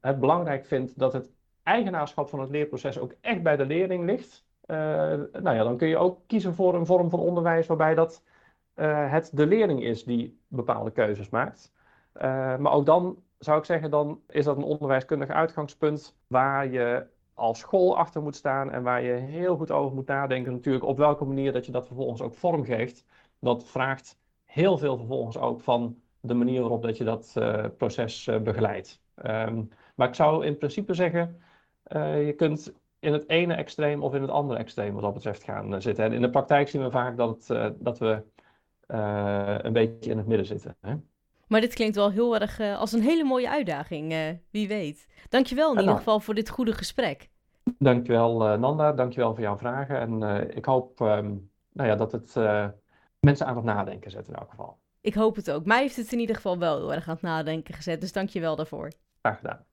[SPEAKER 2] het belangrijk vindt dat het eigenaarschap van het leerproces ook echt bij de leerling ligt. nou ja, dan kun je ook kiezen voor een vorm van onderwijs waarbij dat het de leerling is die bepaalde keuzes maakt. maar ook dan zou ik zeggen, dan is dat een onderwijskundig uitgangspunt waar je als school achter moet staan en waar je heel goed over moet nadenken natuurlijk op welke manier dat je dat vervolgens ook vormgeeft. Dat vraagt heel veel vervolgens ook van de manier waarop dat je dat uh, proces uh, begeleidt. Um, maar ik zou in principe zeggen, uh, je kunt in het ene extreem of in het andere extreem wat dat betreft gaan zitten. En in de praktijk zien we vaak dat, het, dat we een beetje in het midden zitten. Hè?
[SPEAKER 1] Maar dit klinkt wel heel erg als een hele mooie uitdaging, wie weet. Dankjewel in ieder nou. geval voor dit goede gesprek.
[SPEAKER 2] Dankjewel Nanda, dankjewel voor jouw vragen. En ik hoop um, nou ja, dat het mensen aan het nadenken zet in elk geval.
[SPEAKER 1] Ik hoop het ook. Mij heeft het in ieder geval wel heel erg aan het nadenken gezet, dus dankjewel daarvoor.
[SPEAKER 2] Graag gedaan.